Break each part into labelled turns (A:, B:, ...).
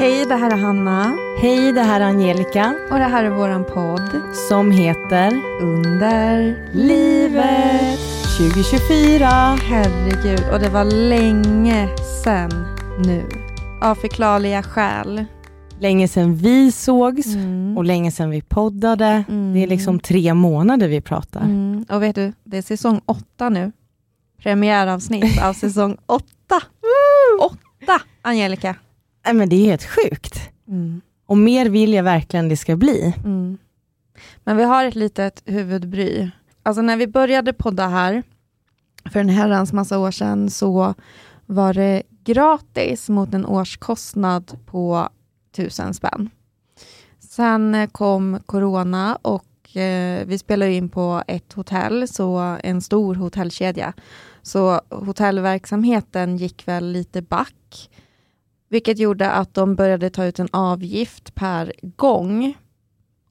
A: Hej, det här är Hanna.
B: Hej, det här är Angelica.
A: Och det här är våran podd.
B: Som heter
A: Under
B: livet 2024.
A: Herregud, och det var länge sen nu. Av förklarliga skäl.
B: Länge sedan vi sågs mm. och länge sedan vi poddade. Mm. Det är liksom tre månader vi pratar.
A: Mm. Och vet du, det är säsong åtta nu. Premiäravsnitt av säsong åtta. åtta, Angelica.
B: Nej, men det är helt sjukt. Mm. Och mer vill jag verkligen det ska bli. Mm.
A: Men vi har ett litet huvudbry. Alltså när vi började podda här, för en herrans massa år sedan, så var det gratis mot en årskostnad på tusen spänn. Sen kom corona och eh, vi spelade in på ett hotell, så en stor hotellkedja. Så hotellverksamheten gick väl lite back. Vilket gjorde att de började ta ut en avgift per gång.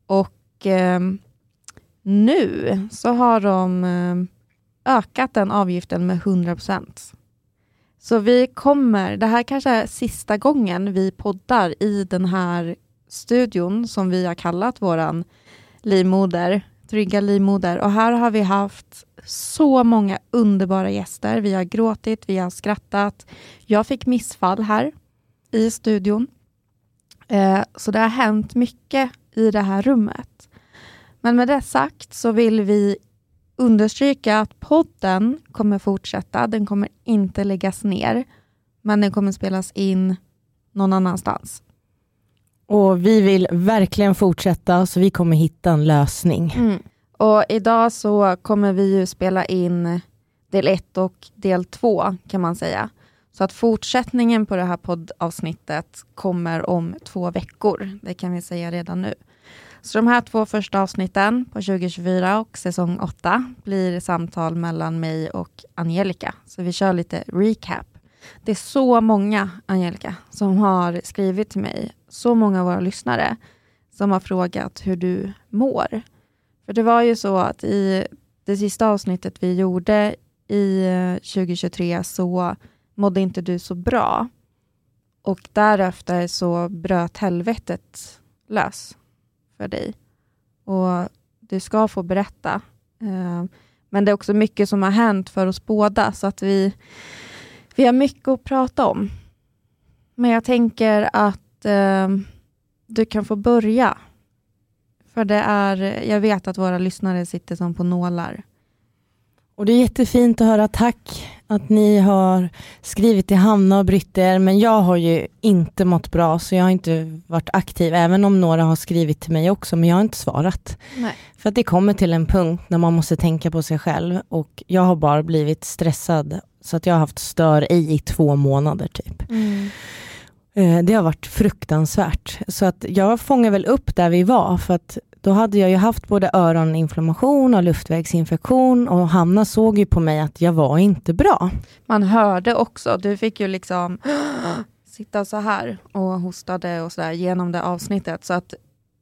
A: Och eh, nu så har de eh, ökat den avgiften med 100% Så vi kommer, det här kanske är sista gången vi poddar i den här studion som vi har kallat våran livmoder, trygga livmoder. Och här har vi haft så många underbara gäster. Vi har gråtit, vi har skrattat. Jag fick missfall här i studion. Eh, så det har hänt mycket i det här rummet. Men med det sagt så vill vi understryka att podden kommer fortsätta. Den kommer inte läggas ner, men den kommer spelas in någon annanstans.
B: Och vi vill verkligen fortsätta, så vi kommer hitta en lösning.
A: Mm. Och idag så kommer vi ju spela in del ett och del två kan man säga. Så att fortsättningen på det här poddavsnittet kommer om två veckor. Det kan vi säga redan nu. Så de här två första avsnitten på 2024 och säsong 8 blir samtal mellan mig och Angelica. Så vi kör lite recap. Det är så många, Angelica, som har skrivit till mig. Så många av våra lyssnare som har frågat hur du mår. För det var ju så att i det sista avsnittet vi gjorde i eh, 2023 så mådde inte du så bra. Och därefter så bröt helvetet lös för dig. Och du ska få berätta. Eh, men det är också mycket som har hänt för oss båda, så att vi, vi har mycket att prata om. Men jag tänker att eh, du kan få börja. För det är, jag vet att våra lyssnare sitter som på nålar.
B: Och Det är jättefint att höra tack att ni har skrivit till Hanna och brytt er, men jag har ju inte mått bra, så jag har inte varit aktiv, även om några har skrivit till mig också, men jag har inte svarat. Nej. För att det kommer till en punkt när man måste tänka på sig själv och jag har bara blivit stressad, så att jag har haft stör i i två månader typ. Mm. Eh, det har varit fruktansvärt. Så att jag fångar väl upp där vi var, för att då hade jag ju haft både öroninflammation och luftvägsinfektion och Hanna såg ju på mig att jag var inte bra.
A: Man hörde också, du fick ju liksom sitta så här och hostade och så där genom det avsnittet. Så att,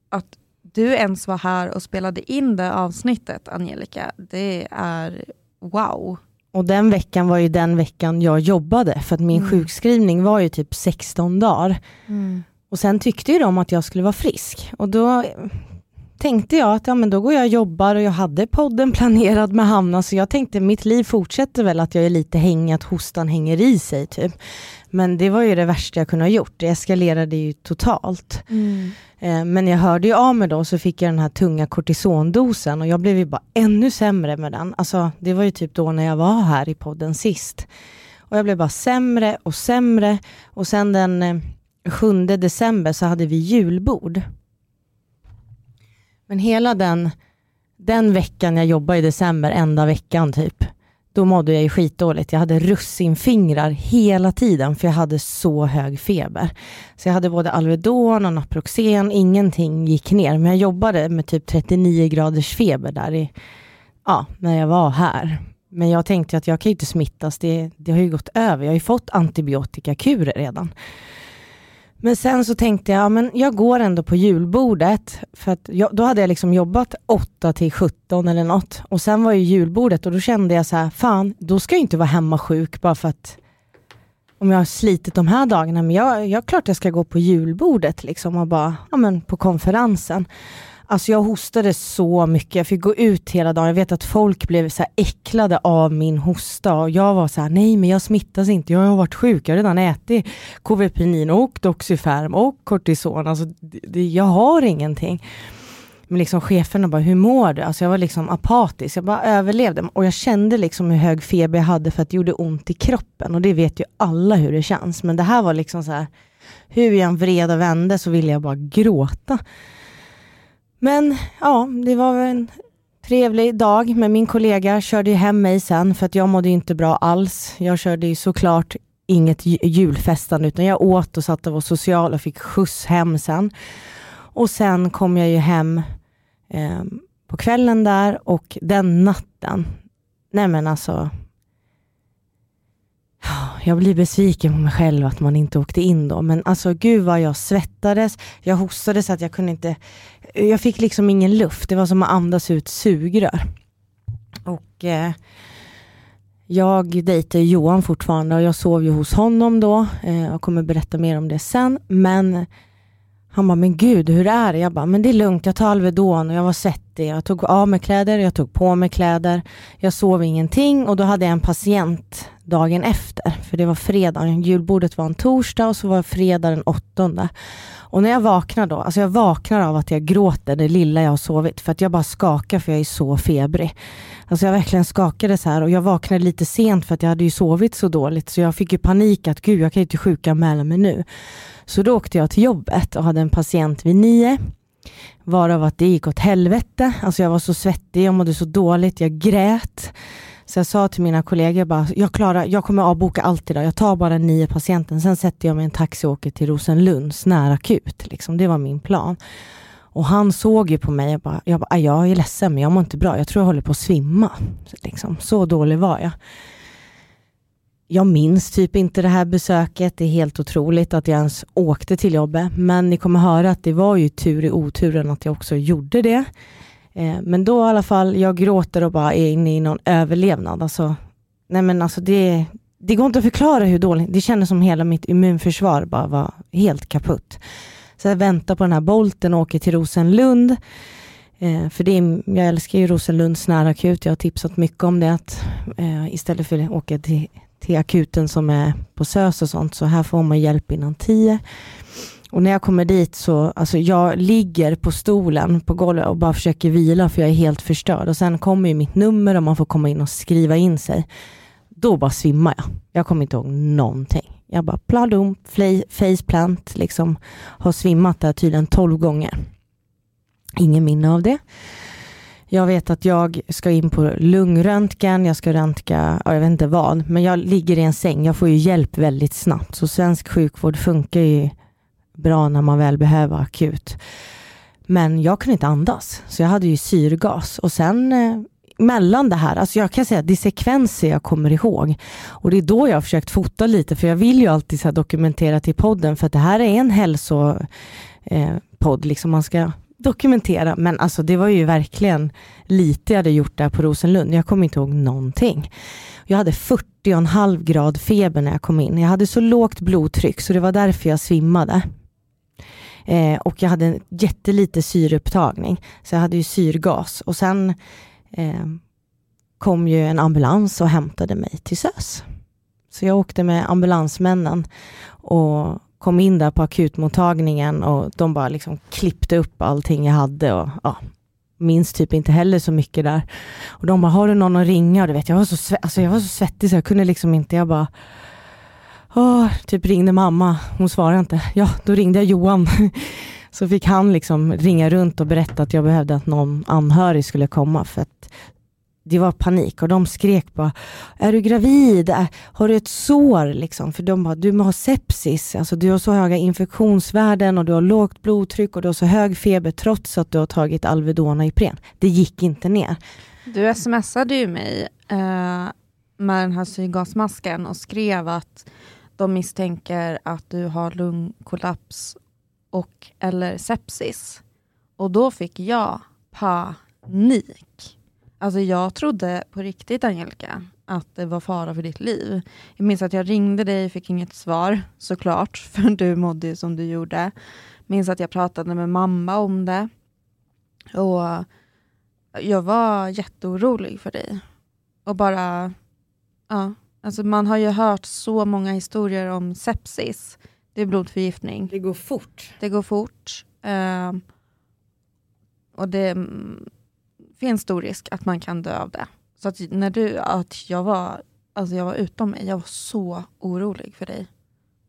A: att du ens var här och spelade in det avsnittet, Angelica, det är wow.
B: Och den veckan var ju den veckan jag jobbade, för att min mm. sjukskrivning var ju typ 16 dagar. Mm. Och sen tyckte ju de att jag skulle vara frisk. Och då tänkte jag att ja, men då går jag och jobbar och jag hade podden planerad med Hanna så jag tänkte mitt liv fortsätter väl att jag är lite hängig, att hostan hänger i sig typ. Men det var ju det värsta jag kunde ha gjort, det eskalerade ju totalt. Mm. Eh, men jag hörde ju av mig då så fick jag den här tunga kortisondosen och jag blev ju bara ännu sämre med den. Alltså det var ju typ då när jag var här i podden sist. Och jag blev bara sämre och sämre och sen den 7 eh, december så hade vi julbord. Men hela den, den veckan jag jobbade i december, enda veckan typ, då mådde jag ju skitdåligt. Jag hade russinfingrar hela tiden för jag hade så hög feber. Så jag hade både Alvedon och Naproxen, ingenting gick ner. Men jag jobbade med typ 39 graders feber där i, ja, när jag var här. Men jag tänkte att jag kan ju inte smittas, det, det har ju gått över. Jag har ju fått antibiotikakurer redan. Men sen så tänkte jag, men jag går ändå på julbordet, för att jag, då hade jag liksom jobbat 8 till 17 eller något. Och sen var ju julbordet och då kände jag så här, fan, då ska jag inte vara hemma sjuk bara för att om jag har slitit de här dagarna, men jag, jag klart jag ska gå på julbordet liksom och bara, ja men på konferensen. Alltså jag hostade så mycket, jag fick gå ut hela dagen. Jag vet att folk blev så äcklade av min hosta och jag var så här, nej men jag smittas inte, jag har varit sjuk, jag har redan ätit Kuvepinin och Doxyferm och kortison. Alltså det, jag har ingenting. Men liksom cheferna bara, hur mår du? Alltså jag var liksom apatisk, jag bara överlevde. Och jag kände liksom hur hög feber jag hade för att det gjorde ont i kroppen. Och det vet ju alla hur det känns. Men det här var liksom så här, hur jag än vred och vände så ville jag bara gråta. Men ja, det var en trevlig dag med min kollega. Körde hem mig sen för att jag mådde inte bra alls. Jag körde ju såklart inget julfestande utan jag åt och satt och var social och fick skjuts hem sen. Och sen kom jag ju hem eh, på kvällen där och den natten, nej men alltså, jag blir besviken på mig själv att man inte åkte in då. Men alltså gud vad jag svettades, jag hostade så att jag kunde inte, jag fick liksom ingen luft. Det var som att andas ut sugrör. Och eh, jag dejtar Johan fortfarande och jag sov ju hos honom då. Eh, jag kommer berätta mer om det sen. Men han bara, men gud hur är det? Jag bara, men det är lugnt, jag tar Alvedon och jag var svettig. Jag tog av mig kläder, jag tog på mig kläder. Jag sov ingenting och då hade jag en patient dagen efter. För det var fredag, julbordet var en torsdag och så var fredag den åttonde. Och när jag vaknar då, alltså jag vaknar av att jag gråter det lilla jag har sovit för att jag bara skakar för jag är så febrig. Alltså jag verkligen skakade så här och jag vaknade lite sent för att jag hade ju sovit så dåligt så jag fick ju panik att gud jag kan ju inte sjukanmäla mig nu. Så då åkte jag till jobbet och hade en patient vid nio varav att det gick åt helvete. Alltså jag var så svettig, jag mådde så dåligt, jag grät. Så jag sa till mina kollegor bara, jag, klarar, jag kommer avboka allt idag, jag tar bara nio patienter, sen sätter jag mig i en taxi och åker till Rosenlunds närakut. Liksom. Det var min plan. Och han såg ju på mig och bara, jag, bara, jag är ledsen men jag mår inte bra, jag tror jag håller på att svimma. Så, liksom, så dålig var jag. Jag minns typ inte det här besöket, det är helt otroligt att jag ens åkte till jobbet, men ni kommer höra att det var ju tur i oturen att jag också gjorde det. Eh, men då i alla fall, jag gråter och bara är inne i någon överlevnad. Alltså, nej men alltså det, det går inte att förklara hur dåligt, det kändes som hela mitt immunförsvar bara var helt kaputt. Så jag väntar på den här bolten och åker till Rosenlund. Eh, för det är, jag älskar ju Rosenlunds närakut, jag har tipsat mycket om det. Att, eh, istället för att åka till, till akuten som är på SÖS och sånt, så här får man hjälp innan tio. Och när jag kommer dit så, alltså jag ligger på stolen på golvet och bara försöker vila för jag är helt förstörd. Och sen kommer ju mitt nummer och man får komma in och skriva in sig. Då bara svimmar jag. Jag kommer inte ihåg någonting. Jag bara pladum, faceplant, liksom har svimmat där tydligen tolv gånger. Ingen minne av det. Jag vet att jag ska in på lungröntgen, jag ska röntga, jag vet inte vad, men jag ligger i en säng, jag får ju hjälp väldigt snabbt. Så svensk sjukvård funkar ju bra när man väl behöver akut. Men jag kunde inte andas, så jag hade ju syrgas. Och sen eh, mellan det här, alltså jag kan säga att det är sekvenser jag kommer ihåg. Och det är då jag har försökt fota lite, för jag vill ju alltid så dokumentera till podden, för att det här är en hälsopodd, eh, liksom man ska dokumentera. Men alltså det var ju verkligen lite jag hade gjort där på Rosenlund. Jag kommer inte ihåg någonting. Jag hade 40,5 grad feber när jag kom in. Jag hade så lågt blodtryck så det var därför jag svimmade. Eh, och jag hade jättelite syreupptagning, så jag hade ju syrgas. Och sen Eh, kom ju en ambulans och hämtade mig till SÖS. Så jag åkte med ambulansmännen och kom in där på akutmottagningen och de bara liksom klippte upp allting jag hade och ja, minns typ inte heller så mycket där. Och de bara, har du någon att ringa? Och du vet, jag, var så alltså jag var så svettig så jag kunde liksom inte, jag bara Åh, typ ringde mamma, hon svarade inte. Ja, då ringde jag Johan. Så fick han liksom ringa runt och berätta att jag behövde att någon anhörig skulle komma för att det var panik och de skrek bara, är du gravid? Har du ett sår? Liksom. För de bara, du har sepsis, alltså du har så höga infektionsvärden och du har lågt blodtryck och du har så hög feber trots att du har tagit Alvedon och Ipren. Det gick inte ner.
A: Du smsade ju mig eh, med den här syrgasmasken och skrev att de misstänker att du har lungkollaps och eller sepsis. Och då fick jag panik. Alltså jag trodde på riktigt Angelica att det var fara för ditt liv. Jag minns att jag ringde dig, fick inget svar såklart, för du mådde som du gjorde. Jag minns att jag pratade med mamma om det. Och jag var jätteorolig för dig. Och bara, ja, alltså man har ju hört så många historier om sepsis. Det är blodförgiftning.
B: Det går fort.
A: Det går fort. Eh, och det mm, finns stor risk att man kan dö av det. Så att när du, att jag var, alltså jag var utom mig, jag var så orolig för dig.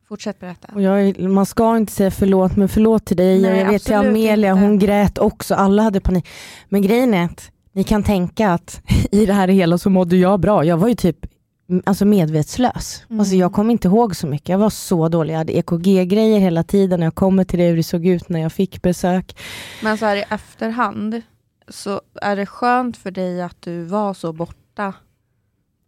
A: Fortsätt berätta.
B: Och jag, man ska inte säga förlåt, men förlåt till dig.
A: Nej,
B: jag vet till Amelia,
A: inte.
B: hon grät också. Alla hade panik. Men grejen är att ni kan tänka att i det här hela så mådde jag bra. Jag var ju typ alltså medvetslös.
A: Mm.
B: Alltså jag kommer inte ihåg så mycket. Jag var så dålig. Jag hade EKG-grejer hela tiden. Jag kommer till det hur det såg ut när jag fick besök.
A: Men så här i efterhand, så är det skönt för dig att du var så borta?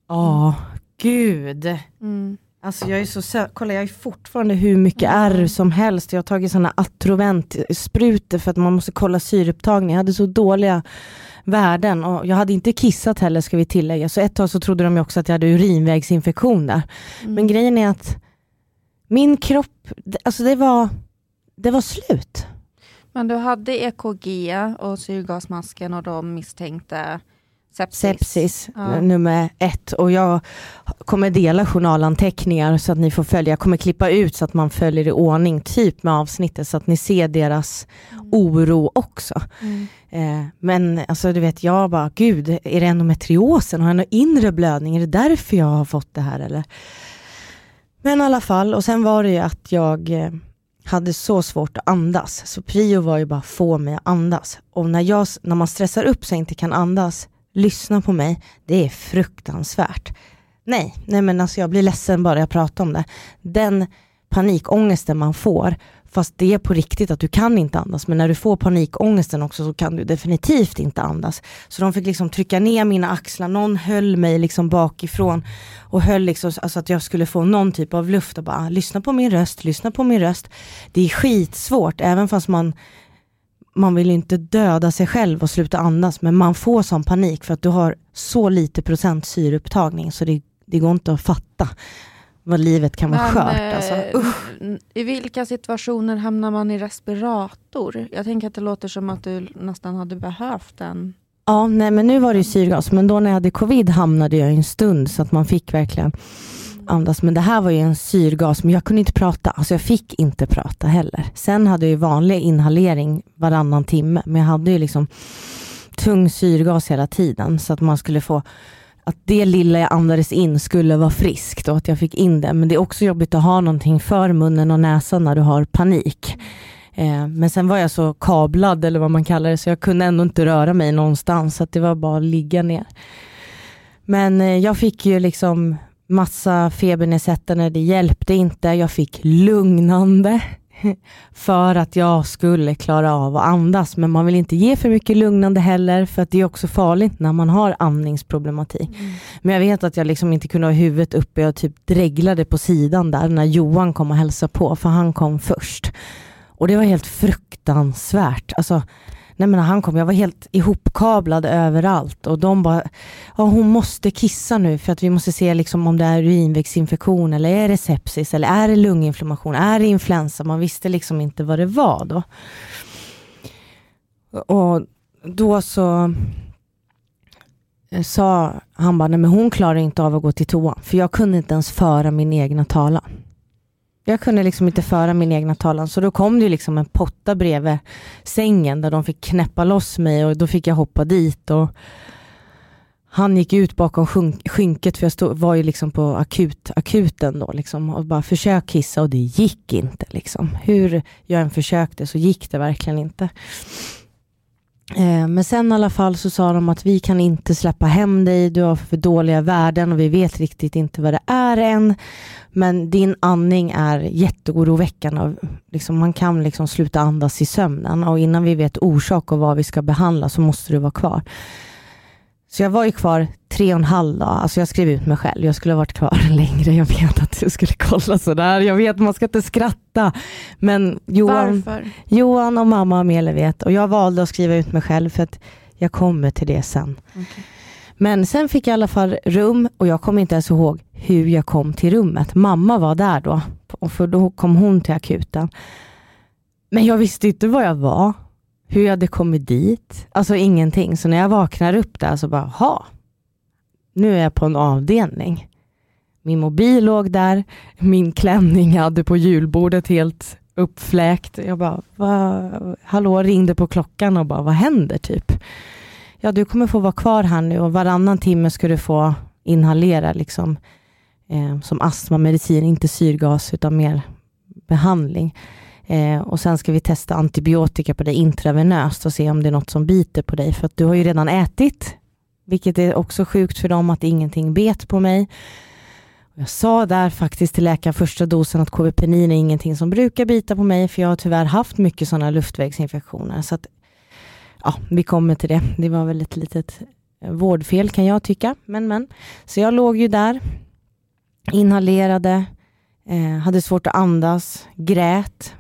B: Ja, gud.
A: Mm.
B: Alltså jag är så sö- kolla jag är fortfarande hur mycket
A: Mm.
B: ärr som helst. Jag har tagit sådana Atrovent-sprutor för att man måste kolla syreupptagning. Jag hade så dåliga värden och jag hade inte kissat heller ska vi tillägga. Så ett tag så trodde de också att jag hade urinvägsinfektion där.
A: Mm.
B: Men grejen är att min kropp, alltså det var, det var slut.
A: Men du hade EKG och syrgasmasken och de misstänkte sepsis.
B: Sepsis
A: Ja.
B: nummer ett och jag kommer dela journalanteckningar så att ni får följa. Jag kommer klippa ut så att man följer i ordning typ med avsnittet så att ni ser deras oro också.
A: Mm.
B: Eh, men alltså du vet jag bara, gud är det endometriosen? Har jag någon inre blödning? Är det därför jag har fått det här eller? Men i alla fall, och sen var det ju att jag eh, hade så svårt att andas. Så prio var ju bara få mig att andas. Och när, jag, när man stressar upp sig och inte kan andas, lyssna på mig, det är fruktansvärt. Nej, nej men alltså jag blir ledsen bara jag pratar om det. Den panikångesten man får, fast det är på riktigt att du kan inte andas, men när du får panikångesten också så kan du definitivt inte andas. Så de fick liksom trycka ner mina axlar, någon höll mig liksom bakifrån och höll liksom, alltså att jag skulle få någon typ av luft och bara, ah, lyssna på min röst, lyssna på min röst. Det är skitsvårt, även fast man man vill ju inte döda sig själv och sluta andas, men man får sån panik för att du har så lite procent syreupptagning så det, det går inte att fatta vad livet kan vara
A: Men,
B: skört.
A: eh,
B: Alltså.
A: I vilka situationer hamnar man i respirator? Jag tänker att det låter som att du nästan hade behövt den.
B: Ja, nej men nu var det ju syrgas, men då när jag hade covid hamnade jag i en stund så att man fick verkligen andas. Men det här var ju en syrgas, men jag kunde inte prata. Alltså jag fick inte prata heller. Sen hade jag ju vanlig inhalering varannan timme, men jag hade ju liksom tung syrgas hela tiden så att man skulle få att det lilla jag andades in skulle vara friskt och att jag fick in det. Men det är också jobbigt att ha någonting för munnen och näsan när du har panik. Eh, men sen var jag så kablad eller vad man kallar det så jag kunde ändå inte röra mig någonstans så att det var bara att ligga ner. Men eh, jag fick ju liksom massa febernedsättande, det hjälpte inte. Jag fick lugnande för att jag skulle klara av att andas. Men man vill inte ge för mycket lugnande heller för att det är också farligt när man har andningsproblematik. Men jag vet att jag liksom inte kunde ha huvudet uppe, jag typ dreglade på sidan där när Johan kom och hälsade på, för han kom först. Och det var helt fruktansvärt. Alltså, nej men när han kom, jag var helt ihopkablad överallt och de bara, ja hon måste kissa nu för att vi måste se liksom om det är urinvägsinfektion eller är det sepsis eller är det lunginflammation, är det influensa? Man visste liksom inte vad det var då. Och då så eh, sa han bara, nej men hon klarar inte av att gå till toa, för jag kunde inte ens föra min egna talan. Jag kunde liksom inte föra min egna talan, så då kom det liksom en potta bredvid sängen där de fick knäppa loss mig och då fick jag hoppa dit och han gick ut bakom skyn- skynket för jag stod, var ju liksom på akut, akuten då liksom och bara försök kissa och det gick inte liksom. Hur jag än försökte så gick det verkligen inte. Eh, men sen i alla fall så sa de att vi kan inte släppa hem dig, du har för dåliga värden och vi vet riktigt inte vad det är än. Men din andning är jätteoroväckande. Liksom man kan liksom sluta andas i sömnen och innan vi vet orsak och vad vi ska behandla så måste du vara kvar. Så jag var ju kvar tre och en halv dag, alltså jag skrev ut mig själv, jag skulle ha varit kvar längre, jag vet att du skulle kolla sådär, jag vet man ska inte skratta. Men Johan,
A: Varför?
B: Johan och mamma och Amelia vet och jag valde att skriva ut mig själv för att jag kommer till det sen.
A: Okej.
B: Men sen fick jag i alla fall rum och jag kommer inte ens ihåg hur jag kom till rummet. Mamma var där då, för då kom hon till akuten. Men jag visste inte var jag var, hur jag hade kommit dit, alltså ingenting. Så när jag vaknar upp där så bara, ha, nu är jag på en avdelning. Min mobil låg där, min klänning jag hade på julbordet helt uppfläkt. Jag bara, va? hallå, ringde på klockan och bara, vad händer typ? Ja, du kommer få vara kvar här nu och varannan timme ska du få inhalera liksom, eh, som astmamedicin, inte syrgas utan mer behandling. Eh, och sen ska vi testa antibiotika på dig intravenöst och se om det är något som biter på dig, för att du har ju redan ätit, vilket är också sjukt för dem att ingenting bet på mig. Jag sa där faktiskt till läkaren första dosen att KV-penin är ingenting som brukar bita på mig, för jag har tyvärr haft mycket sådana luftvägsinfektioner. Så att, ja, vi kommer till det. Det var väl ett litet vårdfel kan jag tycka, men men. Så jag låg ju där, inhalerade, eh, hade svårt att andas, grät,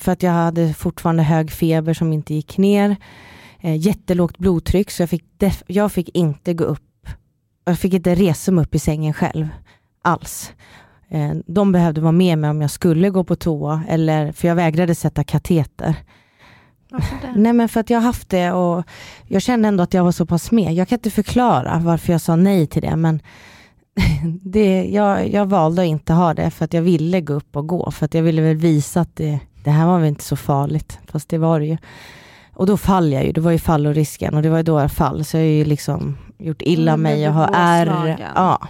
B: för att jag hade fortfarande hög feber som inte gick ner. Eh, jättelågt blodtryck, så jag fick, jag fick inte gå upp. Jag fick inte resa mig upp i sängen själv alls. Eh, de behövde vara med mig om jag skulle gå på toa, eller, för jag vägrade sätta kateter. Nej men för att jag har haft det och jag kände ändå att jag var så pass med. Jag kan inte förklara varför jag sa nej till det, men det, jag, jag valde att inte ha det för att jag ville gå upp och gå, för att jag ville väl visa att det, det här var väl inte så farligt, fast det var det ju. Och då faller jag ju, det var ju fallorisken och det var ju då jag fall, så jag har ju liksom gjort illa mm, mig och har ärr. Ja.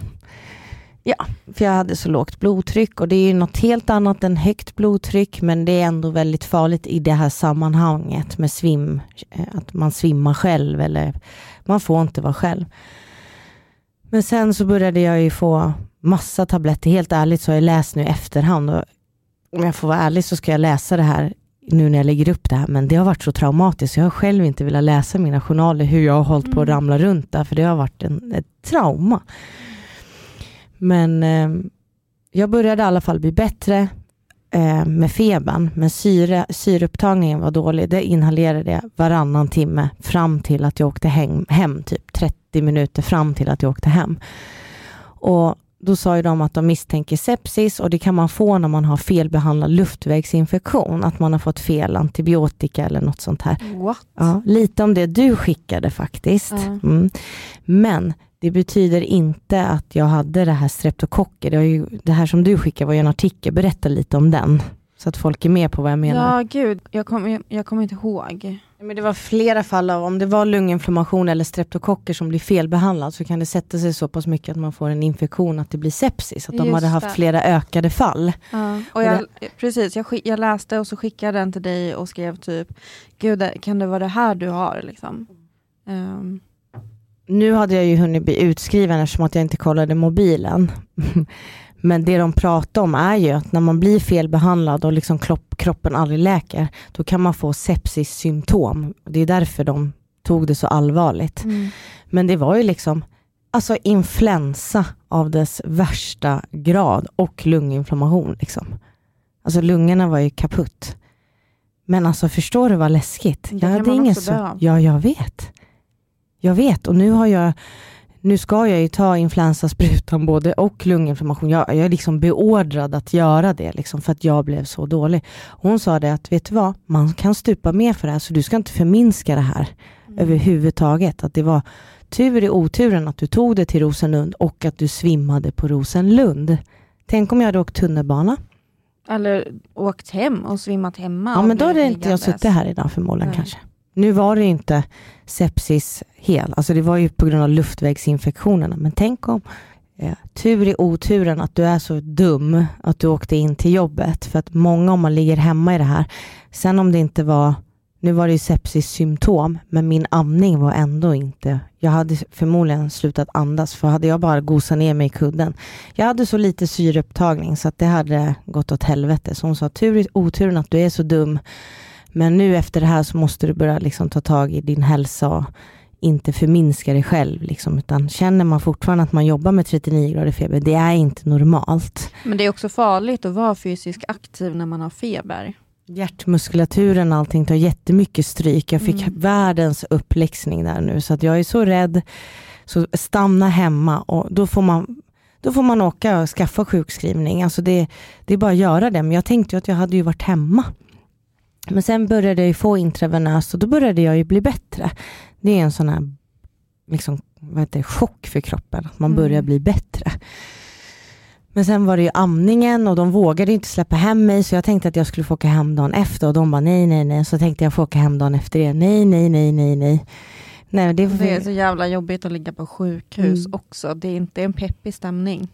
B: ja, för jag hade så lågt blodtryck och det är ju något helt annat än högt blodtryck, men det är ändå väldigt farligt i det här sammanhanget med svim, eh, att man svimmar själv eller man får inte vara själv. Men sen så började jag ju få massa tabletter. Helt ärligt så har jag läst nu i efterhand och om jag får vara ärlig så ska jag läsa det här nu när jag lägger upp det här, men det har varit så traumatiskt. Jag har själv inte velat läsa mina journaler, hur jag har hållit mm. på att mm. ramla runt där, för det har varit en, ett trauma. Men eh, jag började i alla fall bli bättre eh, med febern, men syre, syreupptagningen var dålig. Det inhalerade jag varannan timme fram till att jag åkte hem, hem, typ 30 minuter fram till att jag åkte hem. Och då sa ju de att de misstänker sepsis och det kan man få när man har felbehandlad luftvägsinfektion, att man har fått fel antibiotika eller något sånt här. Ja, lite om det du skickade faktiskt. Uh. Mm. Men det betyder inte att jag hade det här streptokocker. Det, ju, det här som du skickade var ju en artikel, berätta lite om den. Så att folk är med på vad jag menar.
A: Ja, gud, jag kommer jag kom inte ihåg.
B: Men det var flera fall av, om det var lunginflammation eller streptokocker som blir felbehandlad, så kan det sätta sig så pass mycket att man får en infektion, att det blir sepsis. Att Just de hade haft det. flera ökade fall.
A: Ja. Och jag, precis, jag, jag, läste och så skickade jag den till dig och skrev typ, gud, kan det vara det här du har? Liksom. Um.
B: Nu hade jag ju hunnit bli utskriven eftersom att jag inte kollade mobilen. Men det de pratar om är ju att när man blir felbehandlad och liksom kroppen aldrig läker, då kan man få sepsis-symptom. Det är därför de tog det så allvarligt. Mm. Men det var ju liksom alltså influensa av dess värsta grad och lunginflammation. Liksom. Alltså lungorna var ju kaputt. Men alltså förstår du vad läskigt?
A: Det jag hade ingen så...
B: Ja, jag vet. Jag vet och nu har jag nu ska jag ju ta influensasprutan både och lunginflammation. Jag, jag är liksom beordrad att göra det liksom för att jag blev så dålig. Hon sa det att, vet du vad, man kan stupa med för det här så du ska inte förminska det här mm. överhuvudtaget. Att det var tur i oturen att du tog det till Rosenlund och att du svimmade på Rosenlund. Tänk om jag hade åkt tunnelbana.
A: Eller åkt hem och svimmat hemma.
B: Ja men då hade inte jag suttit här idag förmodligen Nej. kanske. Nu var det inte sepsis hel, alltså det var ju på grund av luftvägsinfektionerna, men tänk om eh, tur i oturen att du är så dum att du åkte in till jobbet, för att många om man ligger hemma i det här, sen om det inte var nu var det ju sepsis-symptom, men min amning var ändå inte... Jag hade förmodligen slutat andas, för hade jag bara gosat ner mig i kudden. Jag hade så lite syreupptagning så att det hade gått åt helvete. Så hon sa, tur i oturen att du är så dum men nu efter det här så måste du börja liksom ta tag i din hälsa och inte förminska dig själv. Liksom, utan känner man fortfarande att man jobbar med 39 grader feber, det är inte normalt.
A: Men det är också farligt att vara fysiskt aktiv när man har feber.
B: Hjärtmuskulaturen och allting tar jättemycket stryk. Jag fick mm. världens uppläxning där nu, så att jag är så rädd Så stanna hemma och då får man då får man åka och skaffa sjukskrivning. Alltså det, det är bara att göra det. Men jag tänkte att jag hade ju varit hemma. Men sen började jag få intravenöst och då började jag ju bli bättre. Det är en sån här liksom, vad heter chock för kroppen, att man börjar mm. bli bättre. Men sen var det ju amningen och de vågade inte släppa hem mig så jag tänkte att jag skulle få åka hem dagen efter och de bara nej, nej, nej. Så tänkte jag få åka hem dagen efter det. Nej, nej, nej, nej, nej.
A: nej det, det är så jävla jobbigt att ligga på sjukhus mm. också. Det är inte en peppig stämning.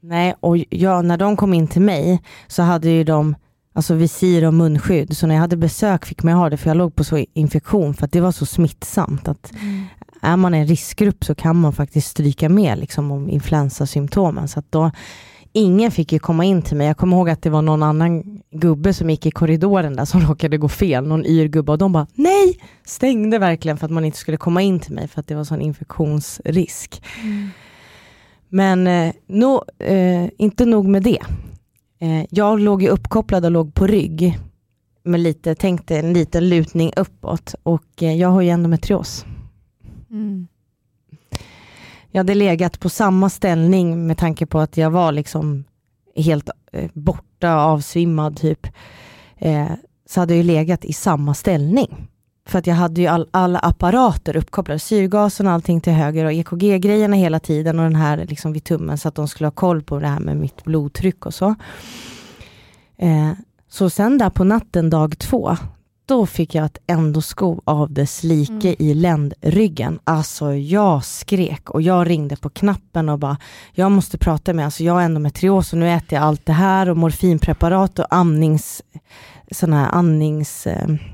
B: Nej, och jag, när de kom in till mig så hade ju de alltså visir och munskydd. Så när jag hade besök fick man ha det för jag låg på så infektion för att det var så smittsamt. Att mm. Är man en riskgrupp så kan man faktiskt stryka med liksom, om influensasymptomen. Så att då, ingen fick ju komma in till mig. Jag kommer ihåg att det var någon annan gubbe som gick i korridoren där som råkade gå fel, någon yr gubbe och de bara nej, stängde verkligen för att man inte skulle komma in till mig för att det var sån infektionsrisk. Mm. Men eh, no, eh, inte nog med det. Eh, jag låg ju uppkopplad och låg på rygg med lite, tänkte en liten lutning uppåt och eh, jag har ju endometrios. Mm. Jag hade legat på samma ställning med tanke på att jag var liksom helt eh, borta, avsvimmad typ. Eh, så hade jag legat i samma ställning. För att jag hade ju all, alla apparater uppkopplade, syrgasen och allting till höger och EKG-grejerna hela tiden och den här liksom vid tummen så att de skulle ha koll på det här med mitt blodtryck och så. Eh, så sen där på natten dag två, då fick jag ett endoskov av dess like mm. i ländryggen. Alltså jag skrek och jag ringde på knappen och bara, jag måste prata med, alltså jag har endometrios och nu äter jag allt det här och morfinpreparat och amnings, sån här andningsmedicin, eh,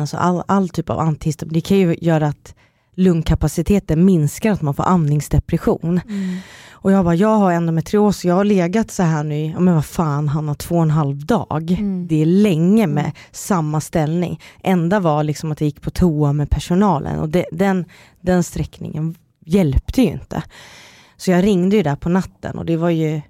B: alltså all, all typ av antihistamina. Det kan ju göra att lungkapaciteten minskar, att man får amningsdepression. Mm. Och jag bara, jag har endometrios, jag har legat så här nu, men vad fan Hanna, två och en halv dag. Mm. Det är länge med mm. samma ställning. Enda var liksom att jag gick på toa med personalen och det, den, den sträckningen hjälpte ju inte. Så jag ringde ju där på natten och det var ju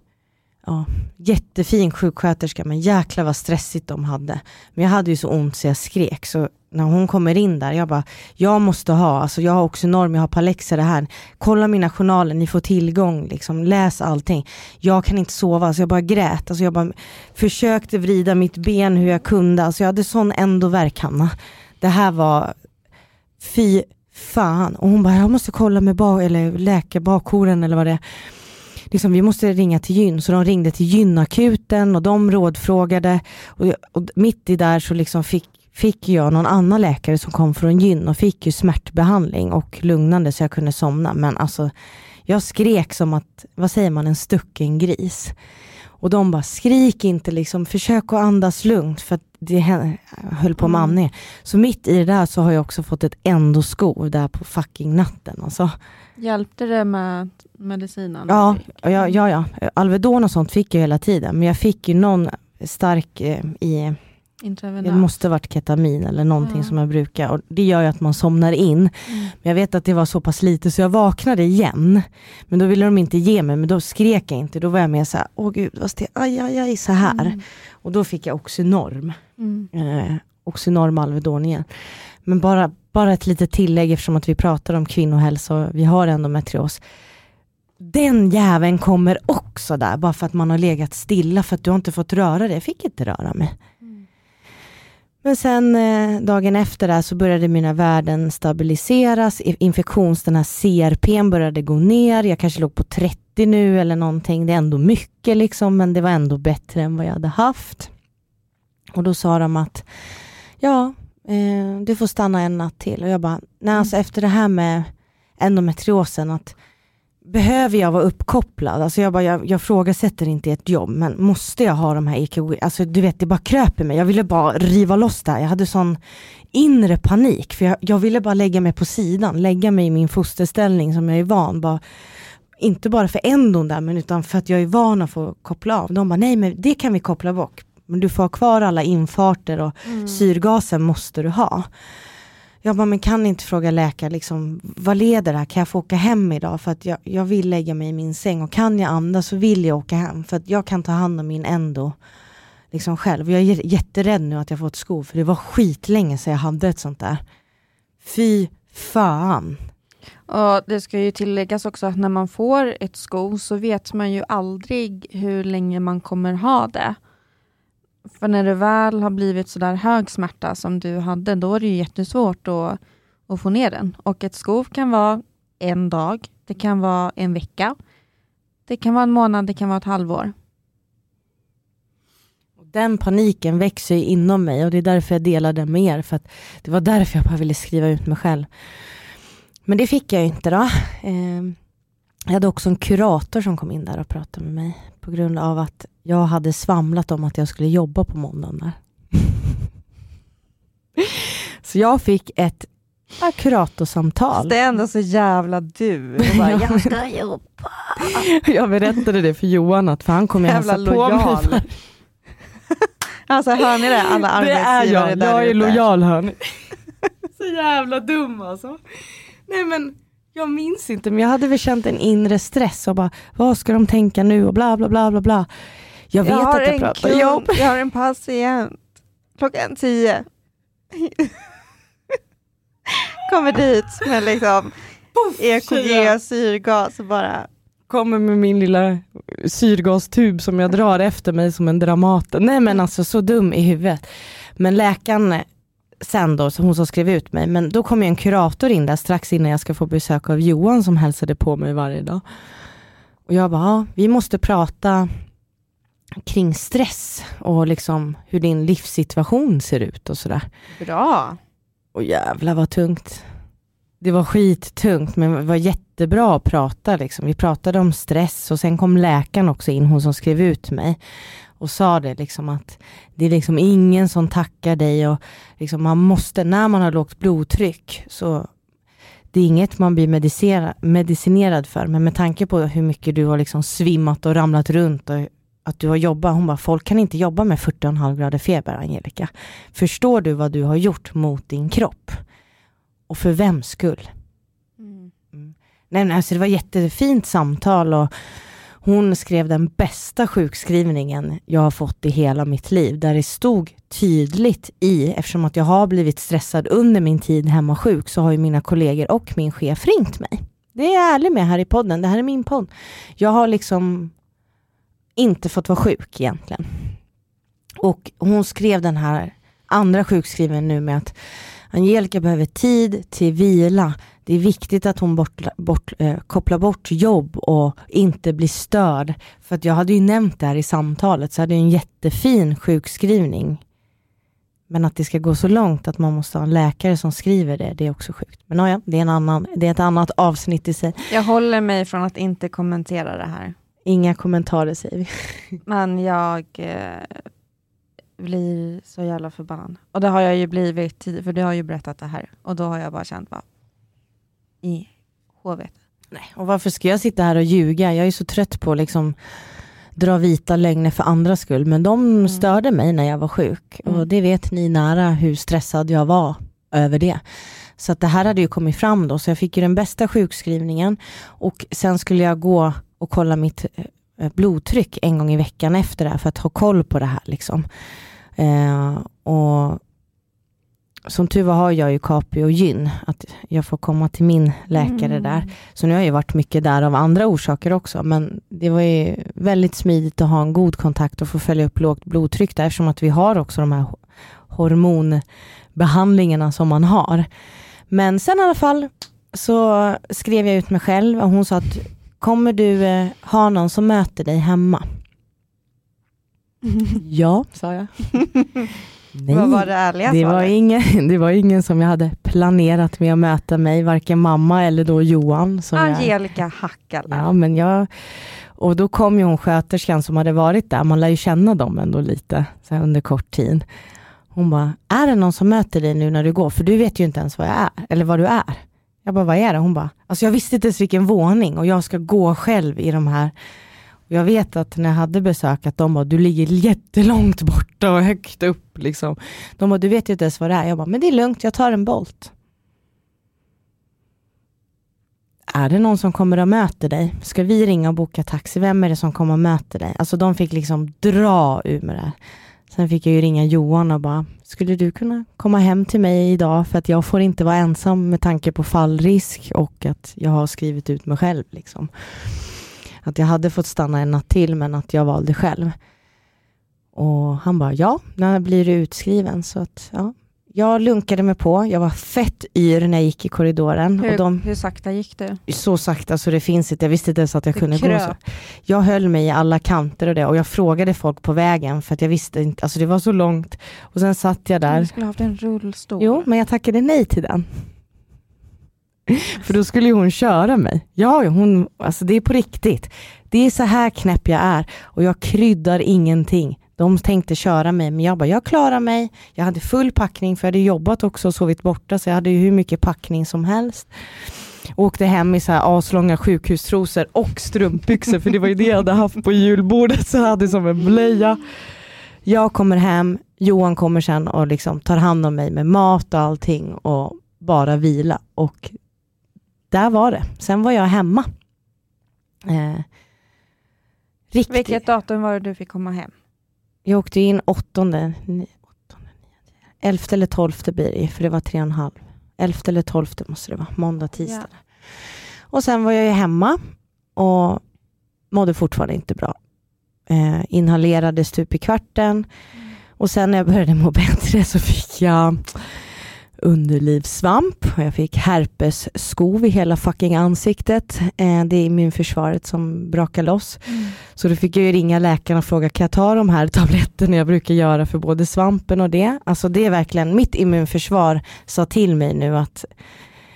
B: ja, jättefin sjuksköterska men jäklar vad stressigt de hade. Men jag hade ju så ont så jag skrek så när hon kommer in där, jag bara, jag måste ha, alltså jag har också norm, jag har Palexia det här, kolla mina journaler, ni får tillgång, liksom, läs allting. Jag kan inte sova, alltså jag bara grät, alltså jag bara försökte vrida mitt ben hur jag kunde, alltså jag hade sån ändovärk Hanna. Det här var, fy fan. Och hon bara, jag måste kolla med bak, eller läka bakhåren eller vad det är. Liksom, vi måste ringa till gyn, så de ringde till gynakuten och de rådfrågade. Och, och mitt i där så liksom fick fick jag någon annan läkare som kom från gyn och fick ju smärtbehandling och lugnande så jag kunde somna. Men alltså, jag skrek som att, vad säger man, en stucken gris. Och de bara, skrik inte liksom, försök att andas lugnt för att det höll på med mm. amning. Så mitt i det där så har jag också fått ett endoskov där på fucking natten. Alltså.
A: Hjälpte det med medicinen?
B: Ja, ja, ja, ja. Alvedon och sånt fick jag hela tiden, men jag fick ju någon stark eh, i det måste varit ketamin eller någonting ja. som jag brukar och det gör ju att man somnar in. Mm. Men jag vet att det var så pass lite så jag vaknade igen. Men då ville de inte ge mig, men då skrek jag inte. Då var jag mer såhär, åh gud vad stel, aj aj aj så här. Mm. Och då fick jag Oxynorm. Mm. Eh, Oxynorm Alvedon igen. Men bara, bara ett litet tillägg eftersom att vi pratar om kvinnohälsa och vi har endometrios den jäveln kommer också där, bara för att man har legat stilla för att du har inte fått röra dig. Jag fick inte röra mig. Men sen eh, dagen efter där så började mina värden stabiliseras, infektions, den här CRP började gå ner, jag kanske låg på 30 nu eller någonting, det är ändå mycket liksom, men det var ändå bättre än vad jag hade haft. Och då sa de att, ja, eh, du får stanna en natt till. Och jag bara, nej alltså efter det här med endometriosen, att behöver jag vara uppkopplad? Alltså jag, bara, jag, jag frågasätter inte ett jobb, men måste jag ha de här EKG? Alltså du vet, det bara kröp i mig. Jag ville bara riva loss det här. Jag hade sån inre panik, för jag, jag ville bara lägga mig på sidan, lägga mig i min fosterställning som jag är van. Bara, inte bara för ändon där, men utan för att jag är van att få koppla av. De bara, nej men det kan vi koppla bort. Men du får ha kvar alla infarter och mm. syrgasen måste du ha. Jag bara, men kan inte fråga läkaren, liksom, vad leder det här? Kan jag få åka hem idag? För att jag, jag vill lägga mig i min säng och kan jag andas så vill jag åka hem. För att jag kan ta hand om min endo liksom själv. Jag är jätterädd nu att jag fått skov, för det var skitlänge sedan jag hade ett sånt där. Fy fan.
A: Och Det ska ju tilläggas också att när man får ett sko så vet man ju aldrig hur länge man kommer ha det. För när det väl har blivit så där hög smärta som du hade, då är det ju jättesvårt att, att få ner den. Och ett skov kan vara en dag, det kan vara en vecka, det kan vara en månad, det kan vara ett halvår.
B: Den paniken växer inom mig och det är därför jag delar den med er. För att det var därför jag bara ville skriva ut mig själv. Men det fick jag inte då. Ehm, jag hade också en kurator som kom in där och pratade med mig på grund av att jag hade svamlat om att jag skulle jobba på måndagen där. Så jag fick ett kuratorsamtal.
A: Det är ändå så jävla du. Bara, jag ska jobba.
B: Jag berättade det för Johan, att för han kommer hälsa på mig.
A: alltså hör ni det, alla arbetsgivare
B: Det är jag, jag är lojal hörni. så jävla dum alltså. Nej men jag minns inte, men jag hade väl känt en inre stress och bara, vad ska de tänka nu och bla bla bla bla bla. Jag vet
A: Jag
B: att jag pratar
A: kund,
B: jobb.
A: jag har en patient. Klockan tio. Kommer dit med liksom EKG, syrgas och bara
B: Kommer med min lilla syrgastub som jag drar efter mig som en Dramaten. Nej men alltså så dum i huvudet. Men läkaren sen då, så hon som skrev ut mig, men då kom ju en kurator in där strax innan jag ska få besök av Johan som hälsade på mig varje dag. Och jag bara, ja, vi måste prata kring stress och liksom hur din livssituation ser ut och sådär.
A: bra.
B: Och jävla vad tungt. Det var skittungt men det var jättebra att prata liksom. Vi pratade om stress och sen kom läkaren också in, hon som skrev ut mig och sa det liksom att det är liksom ingen som tackar dig och liksom man måste, när man har lågt blodtryck så det är inget man blir medicera, medicinerad för, men med tanke på hur mycket du har liksom svimmat och ramlat runt och att du har jobbat, hon bara, folk kan inte jobba med 40,5 grader feber, Angelica. Förstår du vad du har gjort mot din kropp? Och för vems skull?
A: Mm.
B: Nej, men alltså det var jättefint samtal och hon skrev den bästa sjukskrivningen jag har fått i hela mitt liv, där det stod tydligt i, eftersom att jag har blivit stressad under min tid hemma sjuk, så har ju mina kollegor och min chef ringt mig. Det är jag ärlig med här i podden, det här är min podd. Jag har liksom inte fått vara sjuk egentligen. Och hon skrev den här andra sjukskrivningen nu med att Angelica behöver tid till vila. Det är viktigt att hon bort, bort, eh, kopplar bort jobb och inte blir störd. För att jag hade ju nämnt det här i samtalet, så hade jag en jättefin sjukskrivning. Men att det ska gå så långt att man måste ha en läkare som skriver det, det är också sjukt. Men ja, det är, en annan, det är ett annat avsnitt i sig.
A: Jag håller mig från att inte kommentera det här.
B: Inga kommentarer säger vi.
A: Men jag eh, blir så jävla förbannad. Och det har jag ju blivit, för du har ju berättat det här. Och då har jag bara känt, bara, i hovet.
B: Nej, och varför ska jag sitta här och ljuga? Jag är så trött på att liksom dra vita lögner för andras skull. Men de störde mig när jag var sjuk.
A: Mm.
B: Och det vet ni nära hur stressad jag var över det. Så att det här hade ju kommit fram då. Så jag fick ju den bästa sjukskrivningen. Och sen skulle jag gå och kolla mitt eh, blodtryck en gång i veckan efter det här för att ha koll på det här. Liksom. Eh, och som tur var har jag ju Capio och gyn, att jag får komma till min läkare
A: Mm.
B: där. Så nu har jag ju varit mycket där av andra orsaker också, men det var ju väldigt smidigt att ha en god kontakt och få följa upp lågt blodtryck där, eftersom att vi har också de här ho- hormonbehandlingarna som man har. Men sen i alla fall så skrev jag ut mig själv och hon sa att kommer du eh, ha någon som möter dig hemma? ja, sa jag. Nej.
A: Vad var det ärliga
B: Det var, ingen, det var ingen som jag hade planerat med att möta mig, varken mamma eller då Johan. Som jag,
A: Angelica Hackala.
B: ja, men jag, och då kom ju hon sköterskan som hade varit där, man lär ju känna dem ändå lite så under kort tid. Hon bara, är det någon som möter dig nu när du går? För du vet ju inte ens vad jag är, eller vad du är. Jag bara, vad är det? Hon bara, alltså jag visste inte ens vilken våning och jag ska gå själv i de här jag vet att när jag hade besök att de bara, du ligger jättelångt borta och högt upp liksom. De bara, du vet ju inte ens vad det är. Jag bara, men det är lugnt, jag tar en Bolt. Är det någon som kommer och möter dig? Ska vi ringa och boka taxi? Vem är det som kommer och möter dig? Alltså de fick liksom dra ur med det här. Sen fick jag ju ringa Johan och bara, skulle du kunna komma hem till mig idag för att jag får inte vara ensam med tanke på fallrisk och att jag har skrivit ut mig själv. Liksom. Att jag hade fått stanna en natt till men att jag valde själv. Och han bara, ja, när blir du utskriven? Så att, ja. Jag lunkade mig på, jag var fett yr när jag gick i korridoren.
A: Hur,
B: och de,
A: hur sakta gick du?
B: så sakta så det finns inte, jag visste inte ens att jag
A: Det
B: kunde gå
A: kröp.
B: så. Jag höll mig i alla kanter och det och jag frågade folk på vägen för att jag visste inte, alltså det var så långt. Och sen satt jag
A: Du
B: där.
A: skulle haft en rullstol.
B: Jo, men jag tackade nej till den. För då skulle ju hon köra mig. Ja, hon, alltså det är på riktigt. Det är så här knäpp jag är och jag kryddar ingenting. De tänkte köra mig, men jag bara, jag klarar mig. Jag hade full packning, för jag hade jobbat också och sovit borta, så jag hade ju hur mycket packning som helst. Åkte hem i så här aslånga sjukhustrosor och strumpbyxor, för det var ju det jag hade haft på julbordet, så jag hade som en blöja. Jag kommer hem, Johan kommer sen och liksom tar hand om mig med mat och allting och bara vila. Och där var det. Sen var jag hemma. Eh, riktigt.
A: Vilket datum var det du fick komma hem?
B: Jag åkte in åttonde, ni, åttonde nionde, elfte eller tolfte blir det för det var tre och en halv. Elfte eller tolfte måste det vara, måndag, tisdag. Och sen var jag ju hemma och mådde fortfarande inte bra. Eh, inhalerade stup i kvarten och sen när jag började må bättre så fick jag underlivssvamp och jag fick herpesskov i hela fucking ansiktet. Eh, det är immunförsvaret som brakar loss. Så då fick jag ju ringa läkaren och fråga, kan jag ta de här tabletterna jag brukar göra för både svampen och det? Alltså det är verkligen, mitt immunförsvar sa till mig nu att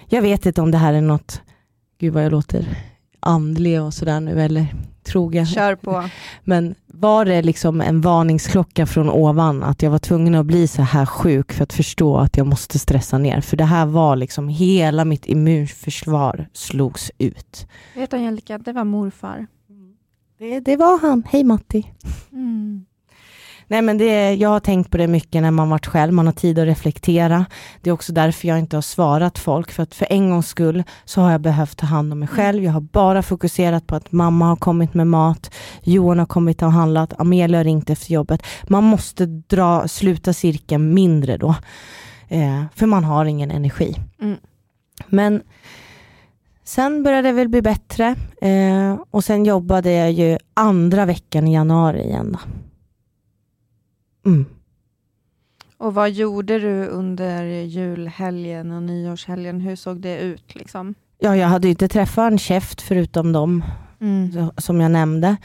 B: jag vet inte om det här är något, gud vad jag låter andlig och sådär nu eller trogen.
A: Kör på.
B: Men var det liksom en varningsklocka från ovan att jag var tvungen att bli så här sjuk för att förstå att jag måste stressa ner? För det här var liksom hela mitt immunförsvar slogs ut.
A: Vet du Angelica, det var morfar.
B: Det, det var han. Hej Matti.
A: Mm.
B: Nej men det, jag har tänkt på det mycket när man varit själv, man har tid att reflektera. Det är också därför jag inte har svarat folk, för att för en gångs skull så har jag behövt ta hand om mig själv. Jag har bara fokuserat på att mamma har kommit med mat, Johan har kommit och handlat, Amelia har ringt efter jobbet. Man måste dra, sluta cirkeln mindre då, eh, för man har ingen energi.
A: Mm.
B: Men sen började det väl bli bättre eh, och sen jobbade jag ju andra veckan i januari igen. Då. Mm.
A: Och vad gjorde du under julhelgen och nyårshelgen? Hur såg det ut? Liksom?
B: Ja, jag hade ju inte träffat en käft förutom dem
A: Mm.
B: som jag nämnde.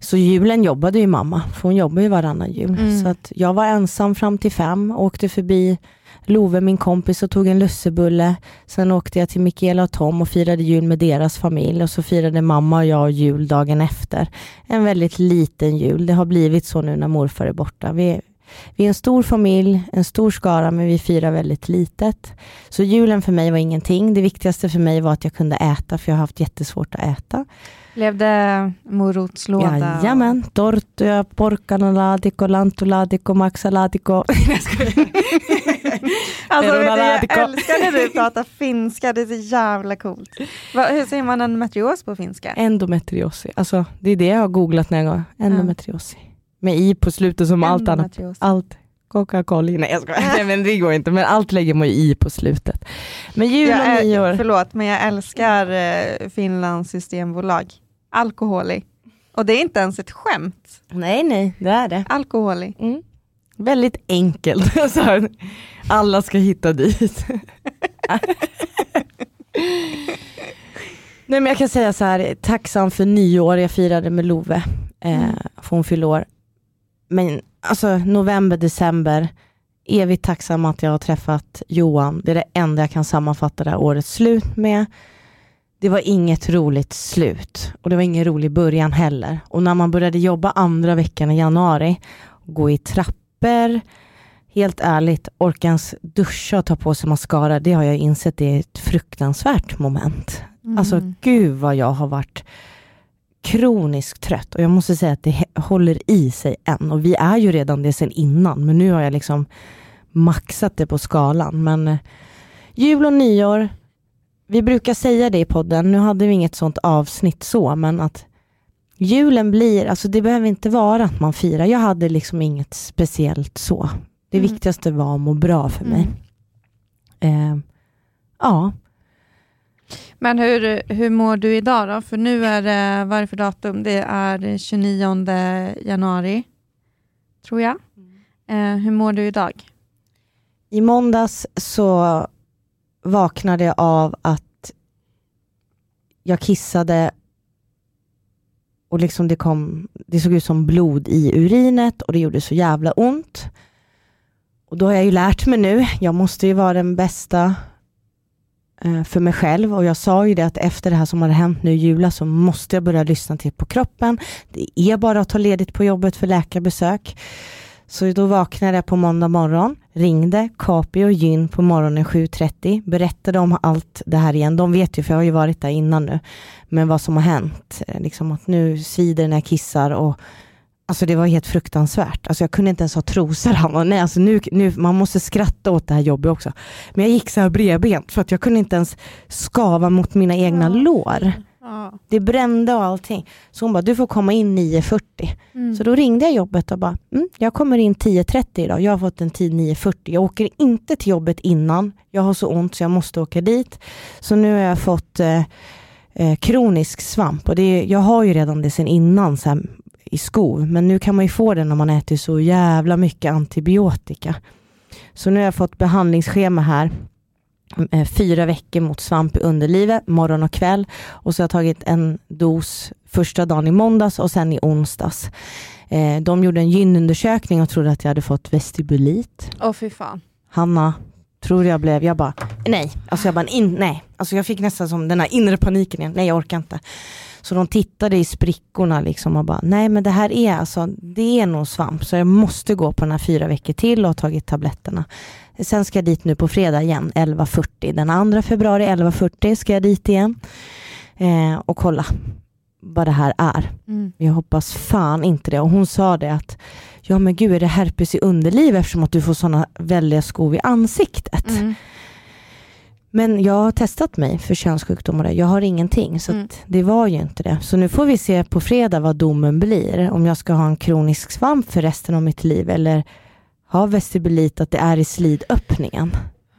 B: Så julen jobbade ju mamma, för hon jobbar ju varannan jul.
A: Mm.
B: Så att jag var ensam fram till fem, åkte förbi Love, min kompis, och tog en lussebulle. Sen åkte jag till Mikaela och Tom och firade jul med deras familj och så firade mamma och jag jul dagen efter. En väldigt liten jul. Det har blivit så nu när morfar är borta. Vi, vi är en stor familj, en stor skara, men vi firar väldigt litet. Så julen för mig var ingenting. Det viktigaste för mig var att jag kunde äta, för jag har haft jättesvårt att äta.
A: Blev det morotslåda?
B: Jajamän, torttuja, porkkanalaatikko, lanttulaatikko, maksalaatikko.
A: Alltså, vet jag älskar när du pratar finska, det är så jävla coolt. Va, hur säger man endometrios på finska?
B: Endometriosi, alltså det är det jag har googlat när jag går. Endometriosi. Med i på slutet som allt annat. Allt. Coca-Cola, nej jag skojar. Nej men det går inte, men allt lägger man ju i på slutet. Men jul och
A: är,
B: nyår.
A: förlåt, men jag älskar eh, Finlands systembolag. Alkoholi. Och det är inte ens ett skämt.
B: Nej nej, det är det.
A: Alkoholi.
B: Mm. Väldigt enkelt. Alla ska hitta dit. Nej men jag kan säga så här, tacksam för nyår, jag firade med Love, eh, för hon fyller år. Men alltså november, december, evigt tacksam att jag har träffat Johan. Det är det enda jag kan sammanfatta det här årets slut med. Det var inget roligt slut och det var ingen rolig början heller. Och när man började jobba andra veckan i januari, gå i trappor, helt ärligt, orka ens duscha och ta på sig mascara, det har jag insett det är ett fruktansvärt moment.
A: Mm.
B: Alltså gud vad jag har varit kroniskt trött och jag måste säga att det håller i sig än och vi är ju redan det sen innan men nu har jag liksom maxat det på skalan. Men eh, jul och nyår, vi brukar säga det i podden, nu hade vi inget sånt avsnitt så men att julen blir, alltså det behöver inte vara att man firar. Jag hade liksom inget speciellt så. Det
A: Mm.
B: viktigaste var att må bra för mig. Eh, ja,
A: men hur, hur mår du idag då? För nu är det, vad är det för datum? Det är 29 januari, tror jag. Eh, hur mår du idag?
B: i måndags så vaknade jag av att jag kissade och liksom det, kom, det såg ut som blod i urinet och det gjorde så jävla ont. Och då har jag ju lärt mig nu, jag måste ju vara den bästa Eh, för mig själv och jag sa ju det att efter det här som har hänt nu i jula så måste jag börja lyssna till på kroppen. Det är bara att ta ledigt på jobbet för läkarbesök. Så då vaknade jag på måndag morgon, ringde Capio och Gyn på morgonen 7.30, berättade om allt det här igen. De vet ju, för jag har ju varit där innan nu, men vad som har hänt. Eh, liksom att nu svider när jag kissar och Alltså det var helt fruktansvärt. Alltså jag kunde inte ens ha trosor. Nej, alltså nu, nu, man måste skratta åt det här jobbet också. Men jag gick så här bredbent för att jag kunde inte ens skava mot mina egna
A: Ja.
B: lår.
A: Ja.
B: Det brände och allting. Så hon bara, du får komma in 9.40.
A: Mm.
B: Så då ringde jag jobbet och bara, mm, jag kommer in 10.30 idag, jag har fått en tid 9.40. Jag åker inte till jobbet innan, jag har så ont så jag måste åka dit. Så nu har jag fått eh, eh, kronisk svamp och det jag har ju redan det sedan innan så här, i skov, men nu kan man ju få det när man äter så jävla mycket antibiotika. Så nu har jag fått behandlingsschema här, eh, fyra veckor mot svamp i underlivet, morgon och kväll. Och så har jag tagit en dos första dagen i måndags och sen i onsdags. Eh, de gjorde en gynundersökning och trodde att jag hade fått vestibulit.
A: Åh fy fan.
B: Hanna, tror jag blev, jag bara nej, alltså jag bara in, nej, alltså jag fick nästan som den här inre paniken igen, nej jag orkar inte. Så de tittade i sprickorna liksom och bara, nej men det här är alltså, det är nog svamp så jag måste gå på den här fyra veckor till och ha tagit tabletterna. Sen ska jag dit nu på fredag igen, 11.40. Den 2 februari 11.40 ska jag dit igen eh, och kolla vad det här är.
A: Mm.
B: Jag hoppas fan inte det. Och hon sa det att, ja men gud är det herpes i underlivet eftersom att du får sådana väldiga skov i ansiktet.
A: Mm.
B: Men jag har testat mig för könssjukdomar, jag har ingenting. Så
A: Mm.
B: att det var ju inte det. Så nu får vi se på fredag vad domen blir. Om jag ska ha en kronisk svamp för resten av mitt liv eller ha vestibulit att det är i slidöppningen.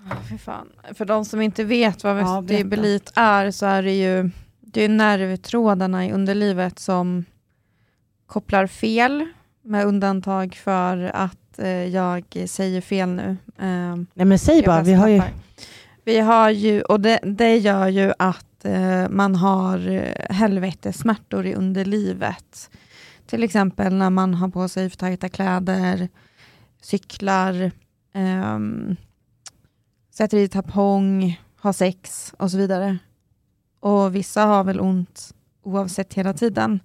A: Ja, fy fan. För de som inte vet vad
B: Ja,
A: vestibulit är så är det ju det är nervtrådarna i underlivet som kopplar fel med undantag för att eh, jag säger fel nu. Eh,
B: Nej men säg bara, vi har ju...
A: Vi har ju, och det, det gör ju att eh, man har eh, helvetesmärtor helvetessmärtor i underlivet. Till exempel när man har på sig för tajta kläder, cyklar, eh, sätter i tampong, har sex och så vidare. Och vissa har väl ont oavsett hela tiden.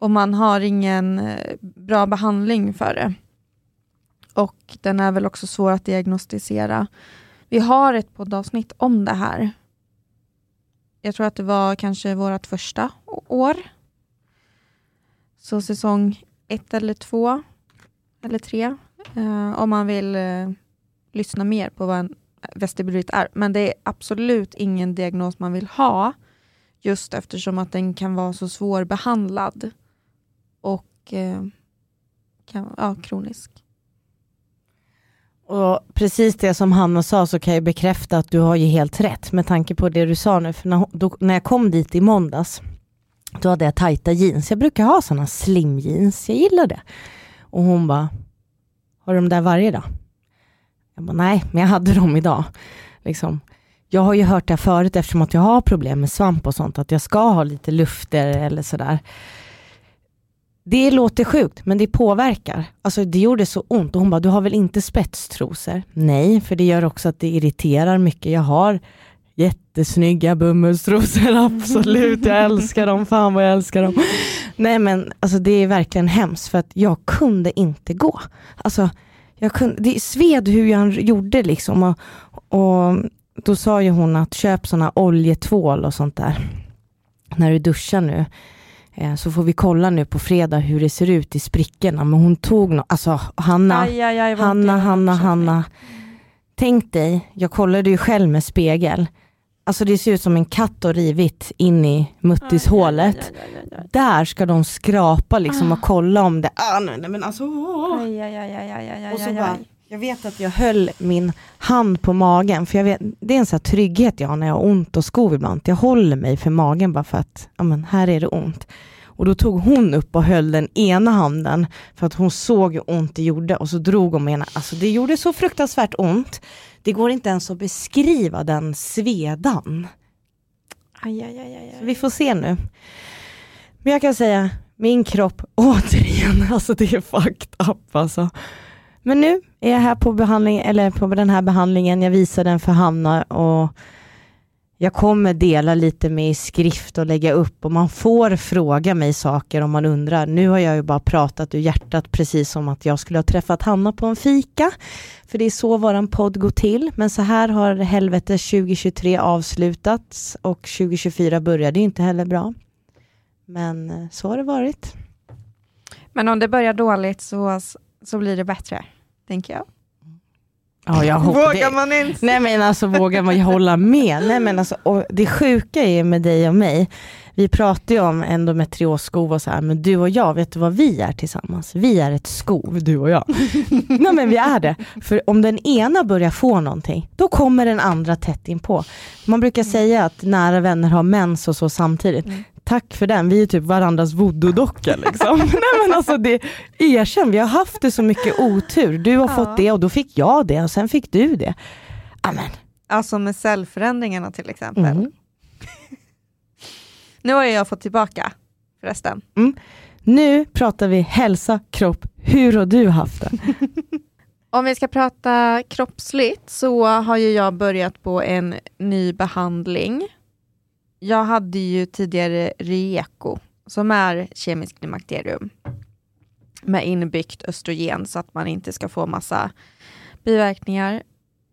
A: Och man har ingen eh, bra behandling för det. Och den är väl också svår att diagnostisera. Vi har ett poddavsnitt om det här. Jag tror att det var kanske vårt första år. Så säsong ett eller två eller tre. Eh, om man vill eh, lyssna mer på vad en vestibulit är. Men det är absolut ingen diagnos man vill ha. Just eftersom att den kan vara så svårbehandlad. Och eh, kan, ja, kronisk.
B: Och precis det som Hanna sa så kan jag bekräfta att du har ju helt rätt med tanke på det du sa nu. För när, då, när jag kom dit i måndags då hade jag tajta jeans. Jag brukar ha sådana slim jeans, jag gillar det. Och hon bara, har du de där varje dag? Jag bara, nej, men jag hade dem idag. Liksom. Jag har ju hört det här förut eftersom att jag har problem med svamp och sånt, att jag ska ha lite lufter eller sådär. Det låter sjukt, men det påverkar. Alltså det gjorde så ont och hon bara, du har väl inte spetstrosor? Nej, för det gör också att det irriterar mycket. Jag har jättesnygga bomullstrosor, absolut. Jag älskar dem, fan vad jag älskar dem. Nej men alltså det är verkligen hemskt för att jag kunde inte gå. Alltså, jag kunde, det sved hur jag gjorde liksom. Och, och då sa ju hon att köp sådana oljetvål och sånt där. När du duschar nu. Eh, Så får vi kolla nu på fredag hur det ser ut i sprickorna. Men hon tog no- alltså Hanna,
A: Aj, aj, aj,
B: Hanna. Hanna, Hanna. Tänk dig, jag kollade ju själv med spegel. Alltså det ser ut som en katt har rivit in i muttishålet. Där ska de skrapa liksom och
A: Ah.
B: kolla om det... Ah, nej, nej, men alltså,
A: Aj, aj, aj, aj, aj, aj,
B: och så bara. Jag vet att jag höll min hand på magen, för jag vet, det är en sån trygghet jag har när jag har ont och skov ibland. Jag håller mig för magen bara för att, ja men här är det ont. Och då tog hon upp och höll den ena handen för att hon såg hur ont det gjorde och så drog hon med ena. Alltså det gjorde så fruktansvärt ont. Det går inte ens att beskriva den svedan.
A: Aj, aj, aj, aj,
B: Så vi får se nu. Men jag kan säga, min kropp, återigen, alltså det är fucked up alltså. Men nu är jag här på, behandling, eller på den här behandlingen, jag visar den för Hanna och jag kommer dela lite med i skrift och lägga upp och man får fråga mig saker om man undrar. Nu har jag ju bara pratat ur hjärtat precis som att jag skulle ha träffat Hanna på en fika. För det är så våran podd går till. Men så här har helvete 2023 avslutats och 2024 började ju inte heller bra. Men eh, så har det varit.
A: Men om det börjar dåligt så, så blir det bättre, tänker jag.
B: Ja, jag det.
A: man inte?
B: Nej men alltså vågar man ju hålla med? Nej men alltså, och det sjuka är med dig och mig, vi pratar ju om endometriosskov och så här, men du och jag, vet du vad vi är tillsammans? Vi är ett skov, du och jag. Nej men vi är det. För om den ena börjar få någonting, då kommer den andra tätt inpå. Man brukar säga att nära vänner har mens och så samtidigt.
A: Mm.
B: Tack för den, vi är typ varandras voodoo-dockor liksom. Nej men alltså det, erkänn, vi har haft det så mycket otur. Du har
A: Ja.
B: fått det och då fick jag det och sen fick du det. Amen.
A: Alltså med cellförändringarna till exempel.
B: Mm.
A: Nu har jag fått tillbaka förresten.
B: Nu pratar vi hälsa, kropp. Hur har du haft det?
A: Om vi ska prata kroppsligt så har ju jag börjat på en ny behandling. Jag hade ju tidigare Rieco som är kemiskt klimakterium med inbyggt östrogen så att man inte ska få massa biverkningar.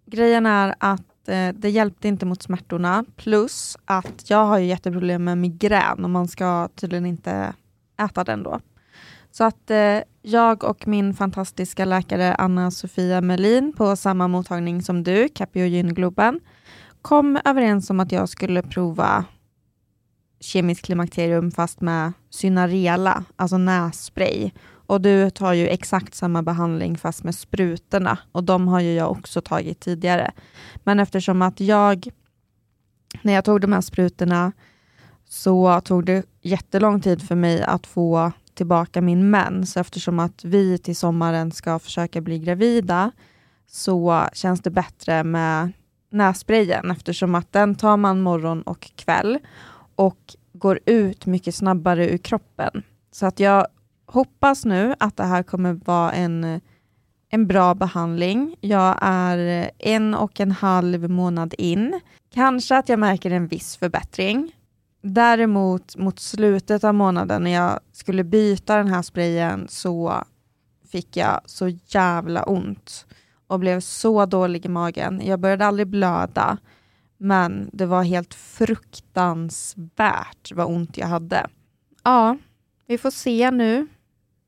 A: Grejen är att eh, det hjälpte inte mot smärtorna plus att jag har ju jätteproblem med migrän och man ska tydligen inte äta den då. Så att eh, jag och min fantastiska läkare Anna-Sofia Melin på samma mottagning som du, Capio Gyn-Globen, kom överens om att jag skulle prova kemiskt klimakterium fast med Synarela, alltså nässpray. Och du tar ju exakt samma behandling fast med sprutorna och de har ju jag också tagit tidigare. Men eftersom att jag, när jag tog de här sprutorna så tog det jättelång tid för mig att få tillbaka min mens eftersom att vi till sommaren ska försöka bli gravida så känns det bättre med nässprayen eftersom att den tar man morgon och kväll och går ut mycket snabbare ur kroppen. Så att jag hoppas nu att det här kommer vara en, en bra behandling. Jag är en och en halv månad in. Kanske att jag märker en viss förbättring. Däremot mot slutet av månaden när jag skulle byta den här sprayen så fick jag så jävla ont och blev så dålig i magen. Jag började aldrig blöda, men det var helt fruktansvärt vad ont jag hade. Ja, vi får se nu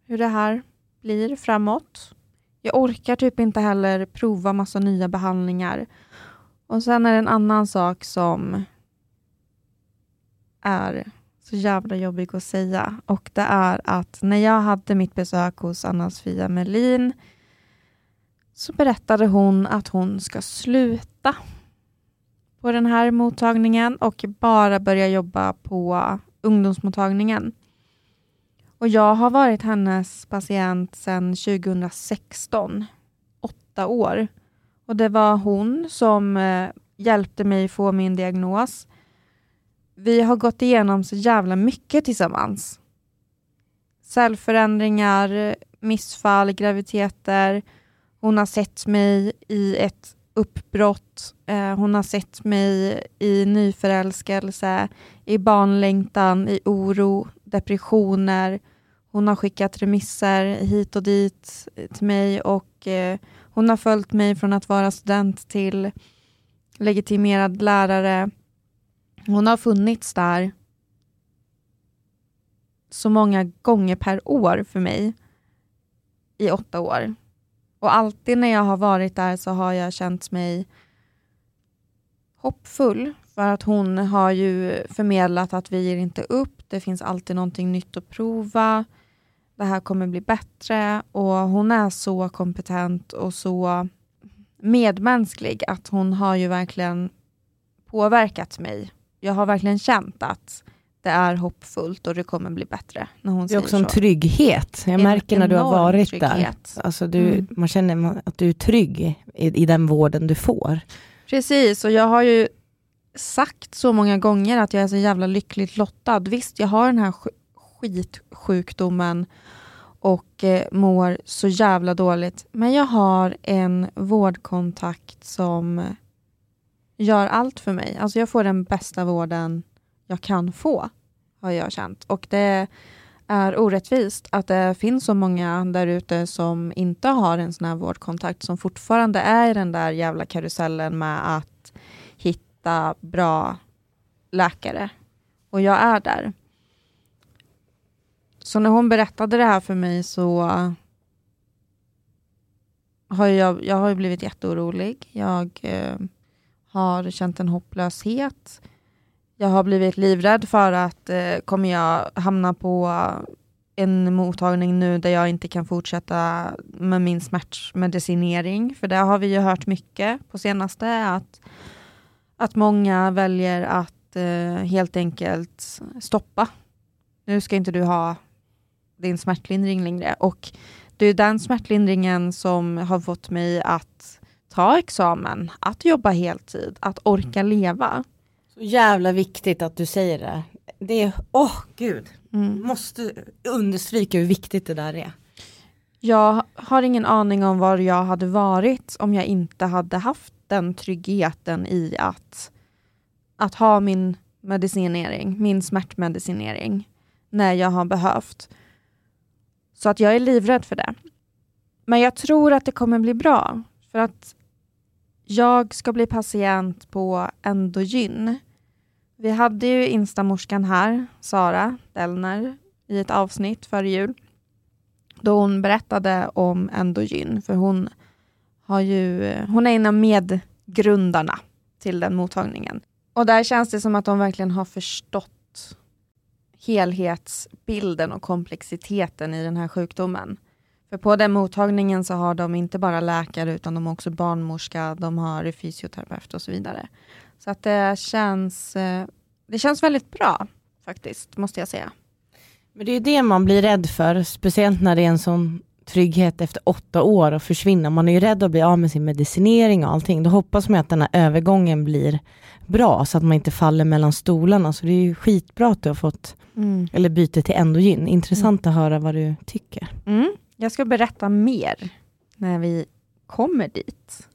A: hur det här blir framåt. Jag orkar typ inte heller prova massa nya behandlingar. Och sen är det en annan sak som är så jävla jobbig att säga och det är att när jag hade mitt besök hos Anna-Sofia Melin så berättade hon att hon ska sluta på den här mottagningen och bara börja jobba på ungdomsmottagningen. Och jag har varit hennes patient sedan 2016, åtta år. Och det var hon som eh, hjälpte mig få min diagnos. Vi har gått igenom så jävla mycket tillsammans. Cellförändringar, missfall, graviditeter. Hon har sett mig i ett uppbrott. Eh, hon har sett mig i nyförälskelse, i barnlängtan, i oro, depressioner. Hon har skickat remisser hit och dit eh, till mig och eh, hon har följt mig från att vara student till legitimerad lärare. Hon har funnits där så många gånger per år för mig i åtta år. Och alltid när jag har varit där så har jag känt mig hoppfull. För att hon har ju förmedlat att vi ger inte upp, det finns alltid någonting nytt att prova, det här kommer bli bättre. Och hon är så kompetent och så medmänsklig att hon har ju verkligen påverkat mig. Jag har verkligen känt att det är hoppfullt och det kommer bli bättre. När hon
B: det är också
A: så.
B: en trygghet. Jag
A: En
B: märker när du har varit
A: trygghet.
B: där. Alltså du,
A: Mm.
B: Man känner att du är trygg i, i den vården du får.
A: Precis, och jag har ju sagt så många gånger att jag är så jävla lyckligt lottad. Visst, jag har den här sk- skitsjukdomen och eh, mår så jävla dåligt, men jag har en vårdkontakt som gör allt för mig. Alltså jag får den bästa vården jag kan få, har jag känt. Och det är orättvist att det finns så många där ute som inte har en sån här vårdkontakt, som fortfarande är i den där jävla karusellen med att hitta bra läkare. Och jag är där. Så när hon berättade det här för mig så har jag, jag har blivit jätteorolig. Jag eh, har känt en hopplöshet. Jag har blivit livrädd för att eh, kommer jag hamna på en mottagning nu där jag inte kan fortsätta med min smärtmedicinering. För det har vi ju hört mycket på senaste, att, att många väljer att eh, helt enkelt stoppa. Nu ska inte du ha din smärtlindring längre. Och det är den smärtlindringen som har fått mig att ta examen, att jobba heltid, att orka leva.
B: Jävla viktigt att du säger det. Det är, åh gud,
A: Mm.
B: måste understryka hur viktigt det där är.
A: Jag har ingen aning om var jag hade varit om jag inte hade haft den tryggheten i att, att ha min medicinering, min smärtmedicinering, när jag har behövt. Så att jag är livrädd för det. Men jag tror att det kommer bli bra, för att jag ska bli patient på Endogyn. Vi hade ju instamorskan här, Sara Dellner, i ett avsnitt före jul då hon berättade om Endogyn, för hon, har ju, hon är en av medgrundarna till den mottagningen. Och där känns det som att de verkligen har förstått helhetsbilden och komplexiteten i den här sjukdomen. För på den mottagningen så har de inte bara läkare utan de har också barnmorska, de har fysioterapeut och så vidare. Så att det känns, eh, det känns väldigt bra faktiskt, måste jag säga.
B: Men det är det man blir rädd för, speciellt när det är en sån trygghet efter åtta år och försvinna. Man är ju rädd att bli av med sin medicinering och allting. Då hoppas man att den här övergången blir bra så att man inte faller mellan stolarna. Så det är ju skitbra att du har fått, eller byte till endogyn. Intressant att höra vad du tycker.
A: Mm. Jag ska berätta mer när vi kommer dit.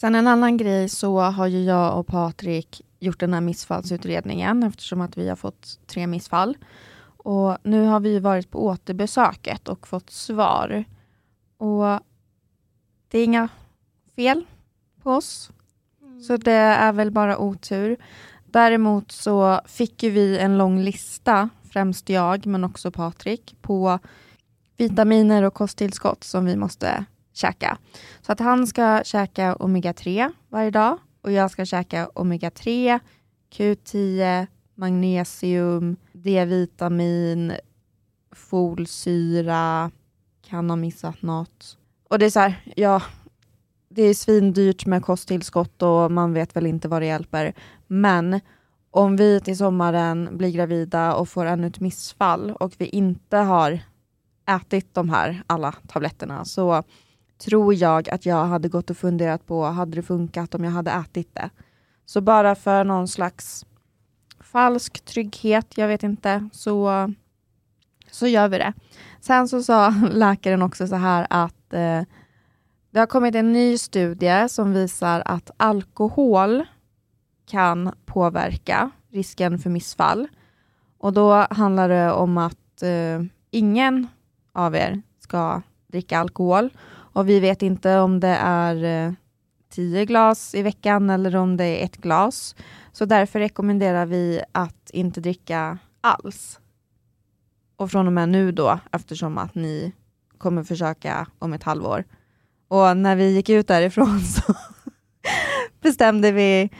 A: Sen en annan grej så har ju jag och Patrik gjort den här missfallsutredningen eftersom att vi har fått tre missfall. Och nu har vi varit på återbesöket och fått svar. Och det är inga fel på oss. Så det är väl bara otur. Däremot så fick ju vi en lång lista, främst jag men också Patrik, på vitaminer och kosttillskott som vi måste käka. Så att han ska käka omega-3 varje dag och jag ska käka omega-3, Q10, magnesium, D-vitamin, folsyra, kan ha missat något. Och det är så här, ja, det är svindyrt med kosttillskott och man vet väl inte vad det hjälper. Men om vi till sommaren blir gravida och får ännu ett missfall och vi inte har ätit de här alla tabletterna så tror jag att jag hade gått och funderat på, hade det funkat om jag hade ätit det? Så bara för någon slags falsk trygghet, jag vet inte, så, så gör vi det. Sen så sa läkaren också så här att eh, det har kommit en ny studie som visar att alkohol kan påverka risken för missfall. Och då handlar det om att eh, ingen av er ska dricka alkohol. Och vi vet inte om det är eh, tio glas i veckan eller om det är ett glas. Så därför rekommenderar vi att inte dricka alls. Och från och med nu då, eftersom att ni kommer försöka om ett halvår. Och när vi gick ut därifrån så bestämde vi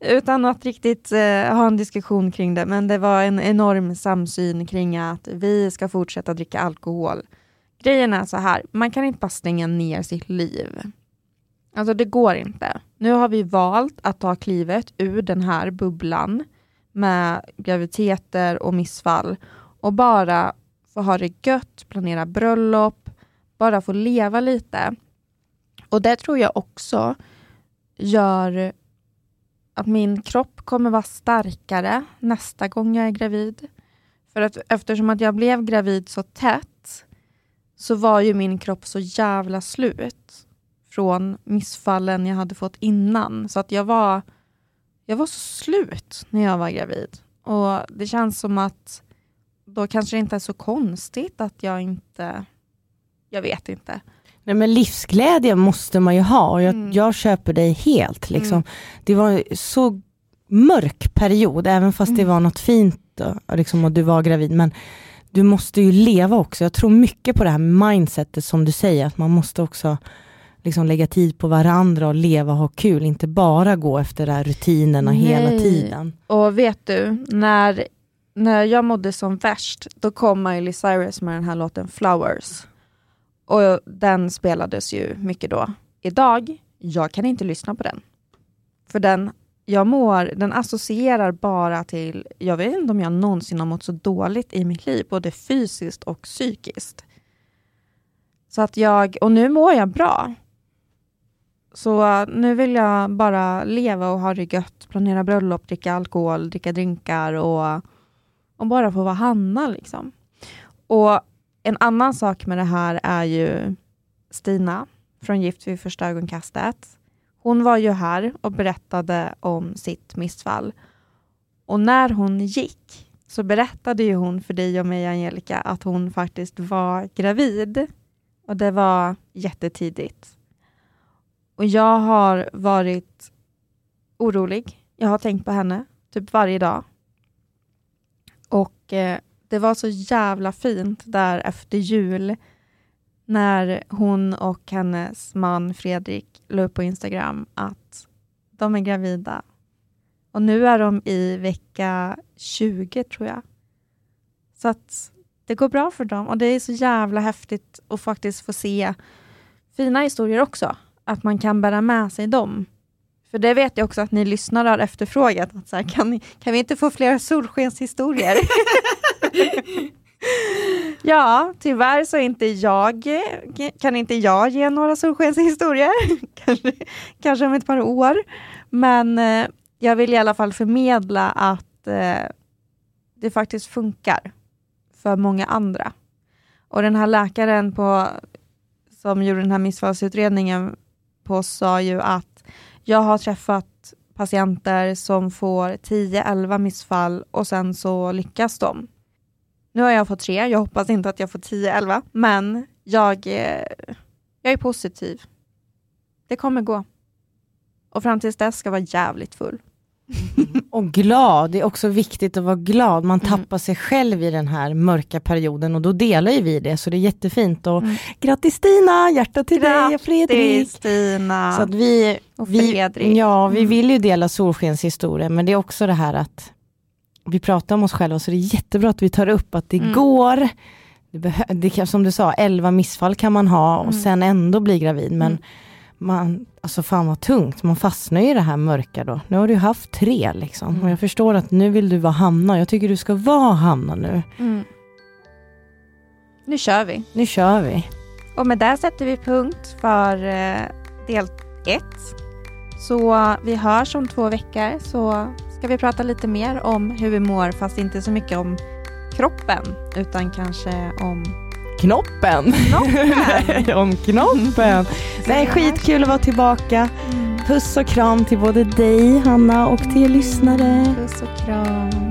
A: utan att riktigt eh, ha en diskussion kring det, men det var en enorm samsyn kring att vi ska fortsätta dricka alkohol. Grejen är så här, man kan inte bara stänga ner sitt liv. Alltså det går inte. Nu har vi valt att ta klivet ur den här bubblan med graviditeter och missfall och bara få ha det gött, planera bröllop, bara få leva lite. Och det tror jag också gör att min kropp kommer vara starkare nästa gång jag är gravid. För att eftersom att jag blev gravid så tätt så var ju min kropp så jävla slut från missfallen jag hade fått innan. Så att jag var, jag var så slut när jag var gravid. Och det känns som att då kanske det inte är så konstigt att jag inte... Jag vet inte.
B: Nej, men livsglädje måste man ju ha och jag, mm. jag köper dig helt. Liksom. Mm. Det var en så mörk period, även fast mm. det var något fint och, liksom, och du var gravid. Men du måste ju leva också. Jag tror mycket på det här mindsetet som du säger, att man måste också liksom lägga tid på varandra och leva och ha kul, inte bara gå efter de här rutinerna Nej. hela tiden.
A: Och vet du, när, när jag mådde som värst, då kom Miley Cyrus med den här låten Flowers. Och den spelades ju mycket då. Idag, jag kan inte lyssna på den. För den, jag mår, den associerar bara till, jag vet inte om jag någonsin har mått så dåligt i mitt liv, både fysiskt och psykiskt. Så att jag, och nu mår jag bra. Så äh, nu vill jag bara leva och ha det gött, planera bröllop, dricka alkohol, dricka drinkar och, och bara få vara Hanna. Liksom. Och en annan sak med det här är ju Stina från Gift vid första ögonkastet. Hon var ju här och berättade om sitt missfall. Och när hon gick så berättade ju hon för dig och mig, Angelica, att hon faktiskt var gravid. Och det var jättetidigt. Och jag har varit orolig. Jag har tänkt på henne typ varje dag. Och eh, det var så jävla fint där efter jul när hon och hennes man Fredrik la upp på Instagram att de är gravida. Och nu är de i vecka 20 tror jag. Så att det går bra för dem och det är så jävla häftigt att faktiskt få se fina historier också. Att man kan bära med sig dem. För det vet jag också att ni lyssnare har efterfrågat. Att så här, kan, ni, kan vi inte få fler solskenshistorier? ja, tyvärr så inte jag, kan inte jag ge några solskenshistorier. kanske, kanske om ett par år. Men eh, jag vill i alla fall förmedla att eh, det faktiskt funkar för många andra. Och den här läkaren på, som gjorde den här missfallsutredningen på sa ju att jag har träffat patienter som får 10-11 missfall och sen så lyckas de. Nu har jag fått tre, jag hoppas inte att jag får 10-11, men jag, eh, jag är positiv. Det kommer gå. Och fram tills dess ska jag vara jävligt full.
B: och glad, det är också viktigt att vara glad. Man mm. tappar mm. sig själv i den här mörka perioden och då delar ju vi det, så det är jättefint. Och mm. Grattis Stina, hjärta till grattis, dig och Fredrik.
A: Stina
B: så att vi,
A: och Fredrik.
B: Vi, ja, vi mm. vill ju dela solskenshistorien, men det är också det här att vi pratar om oss själva, så det är jättebra att vi tar upp att det mm. går. Det, det som du sa, 11 missfall kan man ha och mm. sen ändå bli gravid, men man, alltså fan vad tungt, man fastnar i det här mörka då. Nu har du haft tre liksom. Mm. Och jag förstår att nu vill du vara Hanna. Jag tycker du ska vara Hanna nu. Mm.
A: Nu kör vi.
B: Nu kör vi.
A: Och med det sätter vi punkt för eh, del ett. Så vi hörs om två veckor så ska vi prata lite mer om hur vi mår fast inte så mycket om kroppen utan kanske om
B: knoppen. knoppen. om knoppen. Nej, skitkul att vara tillbaka. Mm. Puss och kram till både dig Hanna och till er lyssnare.
A: Puss och kram.